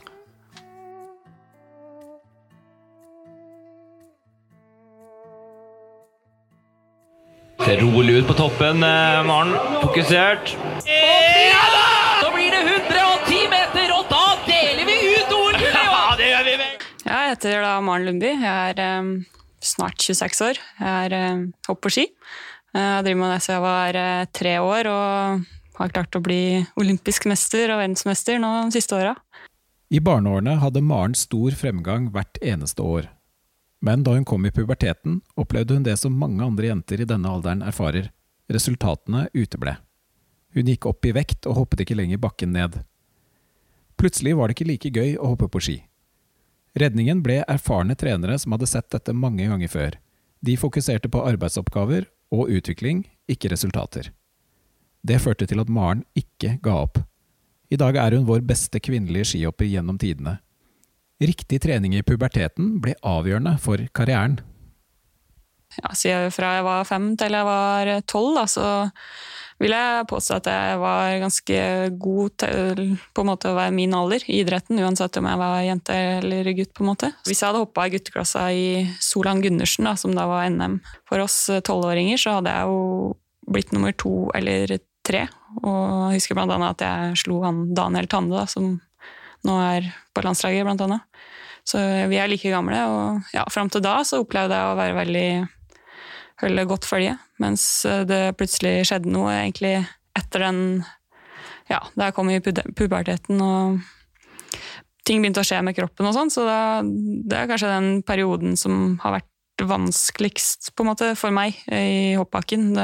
Rolig ut på toppen, eh, Maren. Fokusert. Ja da! Så blir det 110 meter, og da deler vi ut OL-gullet! Ja, det gjør vi vel! Jeg heter da Maren Lundby. Jeg er um, snart 26 år. Jeg er um, hopp på ski. Jeg driver med det siden jeg var uh, tre år, og har klart å bli olympisk mester og verdensmester nå de siste åra. I barneårene hadde Maren stor fremgang hvert eneste år. Men da hun kom i puberteten, opplevde hun det som mange andre jenter i denne alderen erfarer. Resultatene uteble. Hun gikk opp i vekt og hoppet ikke lenger bakken ned. Plutselig var det ikke like gøy å hoppe på ski. Redningen ble erfarne trenere som hadde sett dette mange ganger før. De fokuserte på arbeidsoppgaver og utvikling, ikke resultater. Det førte til at Maren ikke ga opp. I dag er hun vår beste kvinnelige skihopper gjennom tidene. Riktig trening i puberteten ble avgjørende for karrieren. Ja, siden fra jeg var fem til jeg var tolv, så vil jeg påstå at jeg var ganske god til på en måte å være min alder i idretten, uansett om jeg var jente eller gutt. på en måte. Hvis jeg hadde hoppa i gutteklassa i Solan Gundersen, da, som da var NM for oss tolvåringer, så hadde jeg jo blitt nummer to eller tre. Og jeg husker blant annet at jeg slo han Daniel Tande, da, som nå er på landslaget, annet. Så vi er like gamle, og ja, fram til da så opplevde jeg å være veldig holde godt følge, mens det plutselig skjedde noe egentlig etter den Ja, da jeg kom i puberteten og ting begynte å skje med kroppen og sånn, så da, det er kanskje den perioden som har vært vanskeligst på en måte for meg i hoppbakken.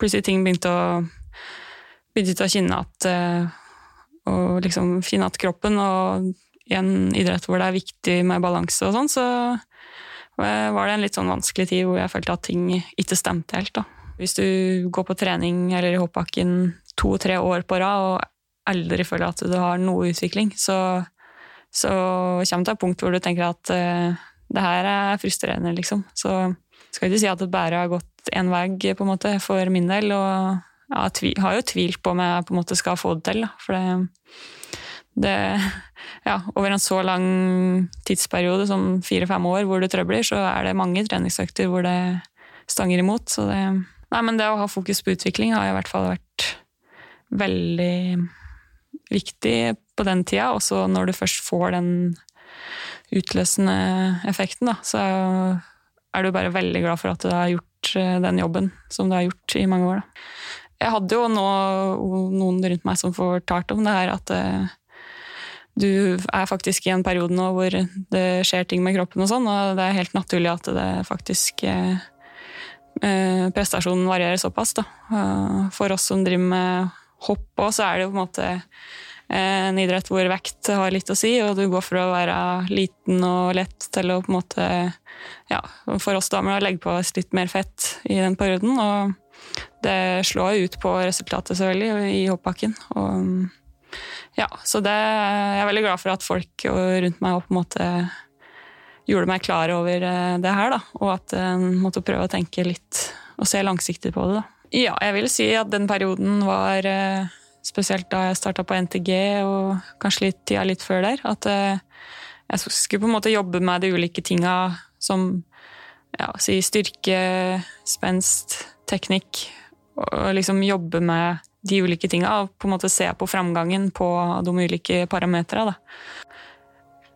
Plutselig ting begynte å begynte å kjenne at Og eh, liksom finne at kroppen, og i en idrett hvor det er viktig med balanse og sånn, så var det en litt sånn vanskelig tid hvor jeg følte at ting ikke stemte helt. da. Hvis du går på trening eller i hoppbakken to-tre år på rad og aldri føler at du har noe utvikling, så, så kommer det til et punkt hvor du tenker at uh, det her er frustrerende, liksom. Så skal ikke si at det bare har gått én vei, på en måte, for min del. Og jeg har jo tvilt på om jeg på en måte skal få det til. Da. For det, det ja, over en så lang tidsperiode som fire-fem år hvor det trøbler, så er det mange treningsøkter hvor det stanger imot. Så det, nei, men det å ha fokus på utvikling har i hvert fall vært veldig viktig på den tida. Også når du først får den utløsende effekten, da, så er du bare veldig glad for at du har gjort eh, den jobben som du har gjort i mange år. Da. Jeg hadde jo nå noen rundt meg som fortalte om det her, at uh, du er faktisk i en periode nå hvor det skjer ting med kroppen og sånn, og det er helt naturlig at det faktisk uh, prestasjonen varierer såpass. Da. For oss som driver med hopp òg, så er det jo på en måte en idrett hvor vekt har litt å si, og du går for å være liten og lett til å på en måte Ja, for oss damer å legge på oss litt mer fett i den perioden. Og det slår ut på resultatet, selvfølgelig, i hoppbakken. Og ja, så det, jeg er veldig glad for at folk rundt meg på en måte gjorde meg klar over eh, det her, da. Og at en måtte prøve å tenke litt og se langsiktig på det, da. Ja, jeg vil si at den perioden var eh, Spesielt da jeg starta på NTG, og kanskje litt tida litt før der. At eh, jeg skulle på en måte jobbe med de ulike tinga som ja, si styrke, spenst, teknikk. Og liksom jobbe med de ulike tinga og på en måte se på framgangen på de ulike parametera.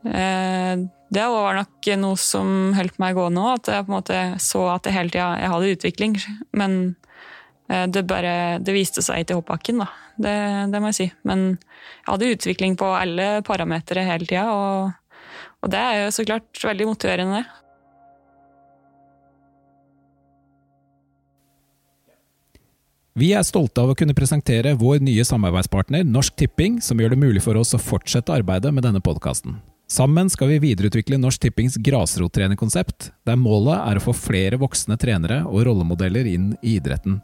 Eh, det var nok noe som holdt meg gående òg, at jeg på en måte så at jeg hele tida hadde utvikling. Men Eh, det, bare, det viste seg til hoppbakken, da. Det, det, må jeg si. Men jeg hadde utvikling på alle parametere hele tida, og, og, det er jo så klart veldig motiverende. Vi er stolte av å kunne presentere vår nye samarbeidspartner Norsk Tipping, som gjør det mulig for oss å fortsette arbeidet med denne podkasten. Sammen skal vi videreutvikle Norsk Tippings grasrottrenerkonsept, der målet er å få flere voksne trenere og rollemodeller inn i idretten.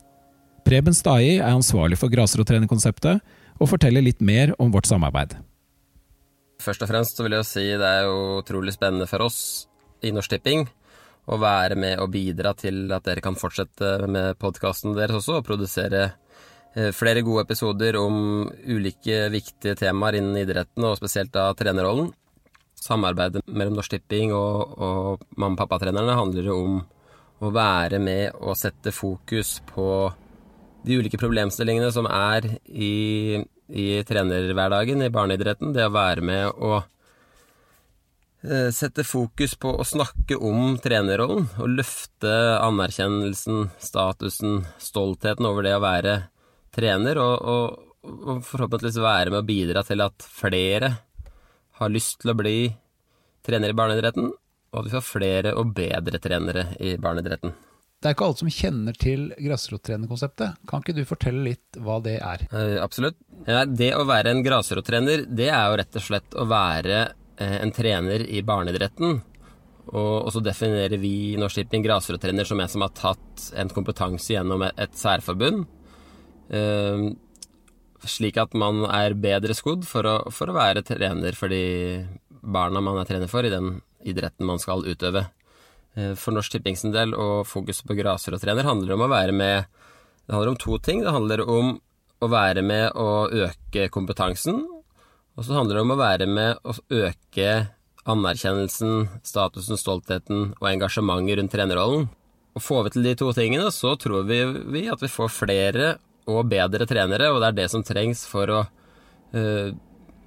Preben Stai er ansvarlig for grasrottrenerkonseptet, og forteller litt mer om vårt samarbeid. Først og fremst vil jeg si det er utrolig spennende for oss i Norsk Tipping å være med og bidra til at dere kan fortsette med podkasten deres også, og produsere eh, flere gode episoder om ulike viktige temaer innen idretten, og spesielt da trenerrollen. Samarbeidet mellom Norsk Tipping og, og mamma-pappa-trenerne handler jo om å være med og sette fokus på de ulike problemstillingene som er i, i trenerhverdagen i barneidretten. Det å være med og sette fokus på å snakke om trenerrollen og løfte anerkjennelsen, statusen, stoltheten over det å være trener, og, og, og forhåpentligvis være med å bidra til at flere har lyst til å bli trener i barneidretten, og at vi får flere og bedre trenere i barneidretten. Det er ikke alle som kjenner til grasrottrenerkonseptet. Kan ikke du fortelle litt hva det er? Uh, absolutt. Ja, det å være en grasrottrener, det er jo rett og slett å være en trener i barneidretten. Og, så definerer vi Norsk Tipping grasrottrener som en som har tatt en kompetanse gjennom et, særforbund. Uh, slik at man er bedre skodd for å, for å være trener for de barna man er trener for i den idretten man skal utøve. Eh, for Norsk Tipping sin del og fokuset på grasrottrener handler om å være med Det handler om to ting. Det handler om å være med å øke kompetansen. Og så handler det om å være med å øke anerkjennelsen, statusen, stoltheten og engasjementet rundt trenerrollen. Og Får vi til de to tingene, så tror vi, at vi får flere og bedre trenere, og det er det som trengs for å uh,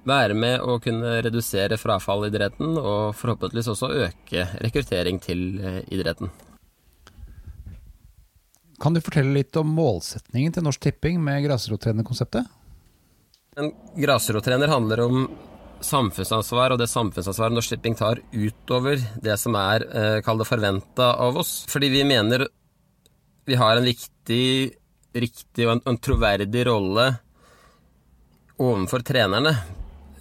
være med å kunne redusere frafall i idretten, og forhåpentligvis også øke rekruttering til eh, idretten. Kan du fortelle litt om målsetningen til Norsk Tipping med grasrottrenerkonseptet? En grasrottrener handler om samfunnsansvar, og det samfunnsansvaret Norsk Tipping tar utover det som er eh, kall forventa av oss. Fordi vi mener vi har en viktig, riktig og en, en troverdig rolle overfor trenerne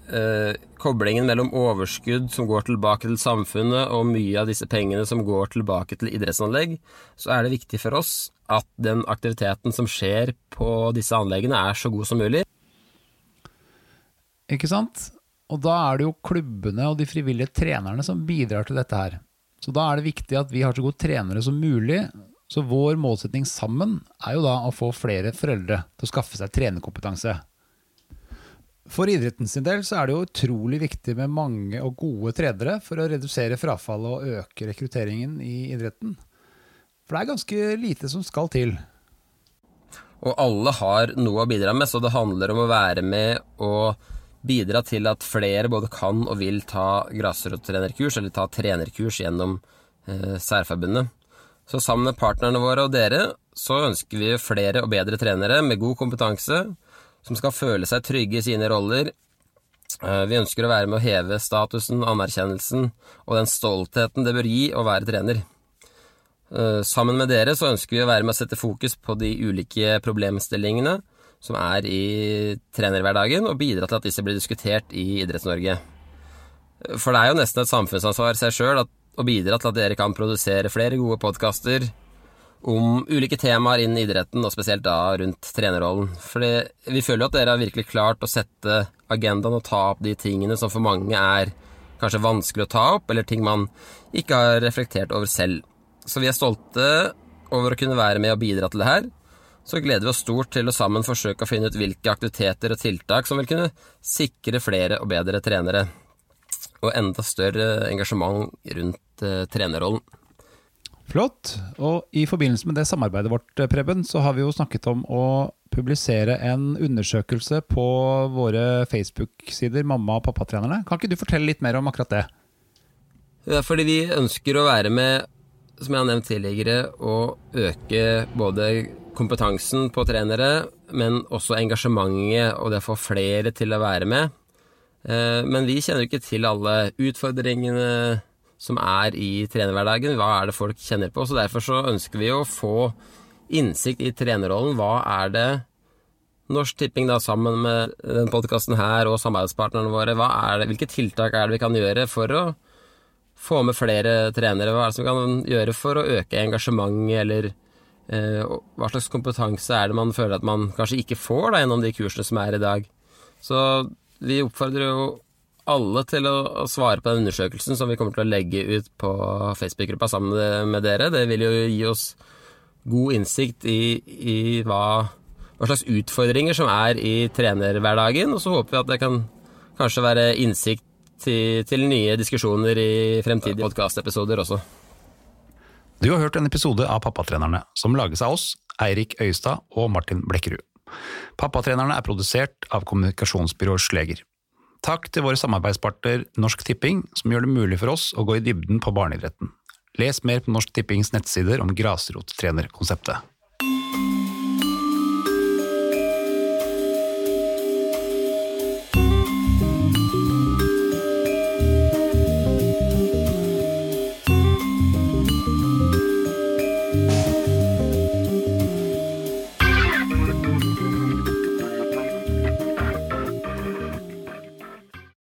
eh, koblingen mellom overskudd som går tilbake til samfunnet, og mye av disse pengene som går tilbake til idrettsanlegg, så er det viktig for oss at den aktiviteten som skjer på disse anleggene er så god som mulig. Ikke sant? Og da er det jo klubbene og de frivillige trenerne som bidrar til dette her. Så da er det viktig at vi har så gode trenere som mulig. Så vår målsetning sammen er jo da å få flere foreldre til å skaffe seg trenerkompetanse. For idretten sin del så er det jo utrolig viktig med mange og gode trenere for å redusere frafallet og øke rekrutteringen i idretten. For det er ganske lite som skal til. Og alle har noe å bidra med, så det handler om å være med og bidra til at flere både kan og vil ta grasrottrenerkurs, eller ta trenerkurs gjennom eh, særforbundet. Så sammen med partnerne våre og dere, så ønsker vi flere og bedre trenere med god kompetanse, som skal føle seg trygge i sine roller. Eh, vi ønsker å være med å heve statusen, anerkjennelsen og den stoltheten det bør gi å være trener. Eh, sammen med dere så ønsker vi å være med å sette fokus på de ulike problemstillingene som er i trenerhverdagen, og bidra til at disse blir diskutert i Idretts-Norge. For det er jo nesten et samfunnsansvar seg sjøl å bidra til at dere kan produsere flere gode podkaster om ulike temaer innen idretten, og spesielt da rundt trenerrollen. For vi føler jo at dere har virkelig klart å sette agendaen og ta opp de tingene som for mange er kanskje vanskelig å ta opp, eller ting man ikke har reflektert over selv. Så vi er stolte over å kunne være med og bidra til det her så gleder vi oss stort til å sammen forsøke å finne ut hvilke aktiviteter og tiltak som vil kunne sikre flere og bedre trenere, og enda større engasjement rundt eh, trenerrollen. Flott. Og i forbindelse med det samarbeidet vårt, eh, Preben, så har vi jo snakket om å publisere en undersøkelse på våre Facebook-sider, mamma- og pappatrenerne. Kan ikke du fortelle litt mer om akkurat det? Ja, fordi vi ønsker å være med, som jeg har nevnt tidligere, å øke både kompetansen på trenere, men også engasjementet og det å få flere til å være med. Eh, men vi kjenner jo ikke til alle utfordringene som er i trenerhverdagen. Hva er det folk kjenner på? Så derfor så ønsker vi å få innsikt i trenerrollen. Hva er det Norsk Tipping da sammen med denne podkasten her og samarbeidspartnerne våre, det, hvilke tiltak er det vi kan gjøre for å få med flere trenere? Hva er det som vi kan gjøre for å øke engasjementet eller hva slags kompetanse er det man føler at man kanskje ikke får da, gjennom de kursene som er i dag. Så vi oppfordrer jo alle til å svare på den undersøkelsen som vi kommer til å legge ut på Facebook-gruppa sammen med dere. Det vil jo gi oss god innsikt i, i hva, hva, slags utfordringer som er i trenerhverdagen, og så håper vi at det kan kanskje være innsikt til, til nye diskusjoner i fremtidige podkastepisoder også. Du har hørt en episode av Pappatrenerne, som lages av oss, Eirik Øyestad og Martin Blekkerud. Pappatrenerne er produsert av kommunikasjonsbyrået Sleger. Takk til våre samarbeidspartner Norsk Tipping, som gjør det mulig for oss å gå i dybden på barneidretten. Les mer på Norsk Tippings nettsider om grasrottrenerkonseptet.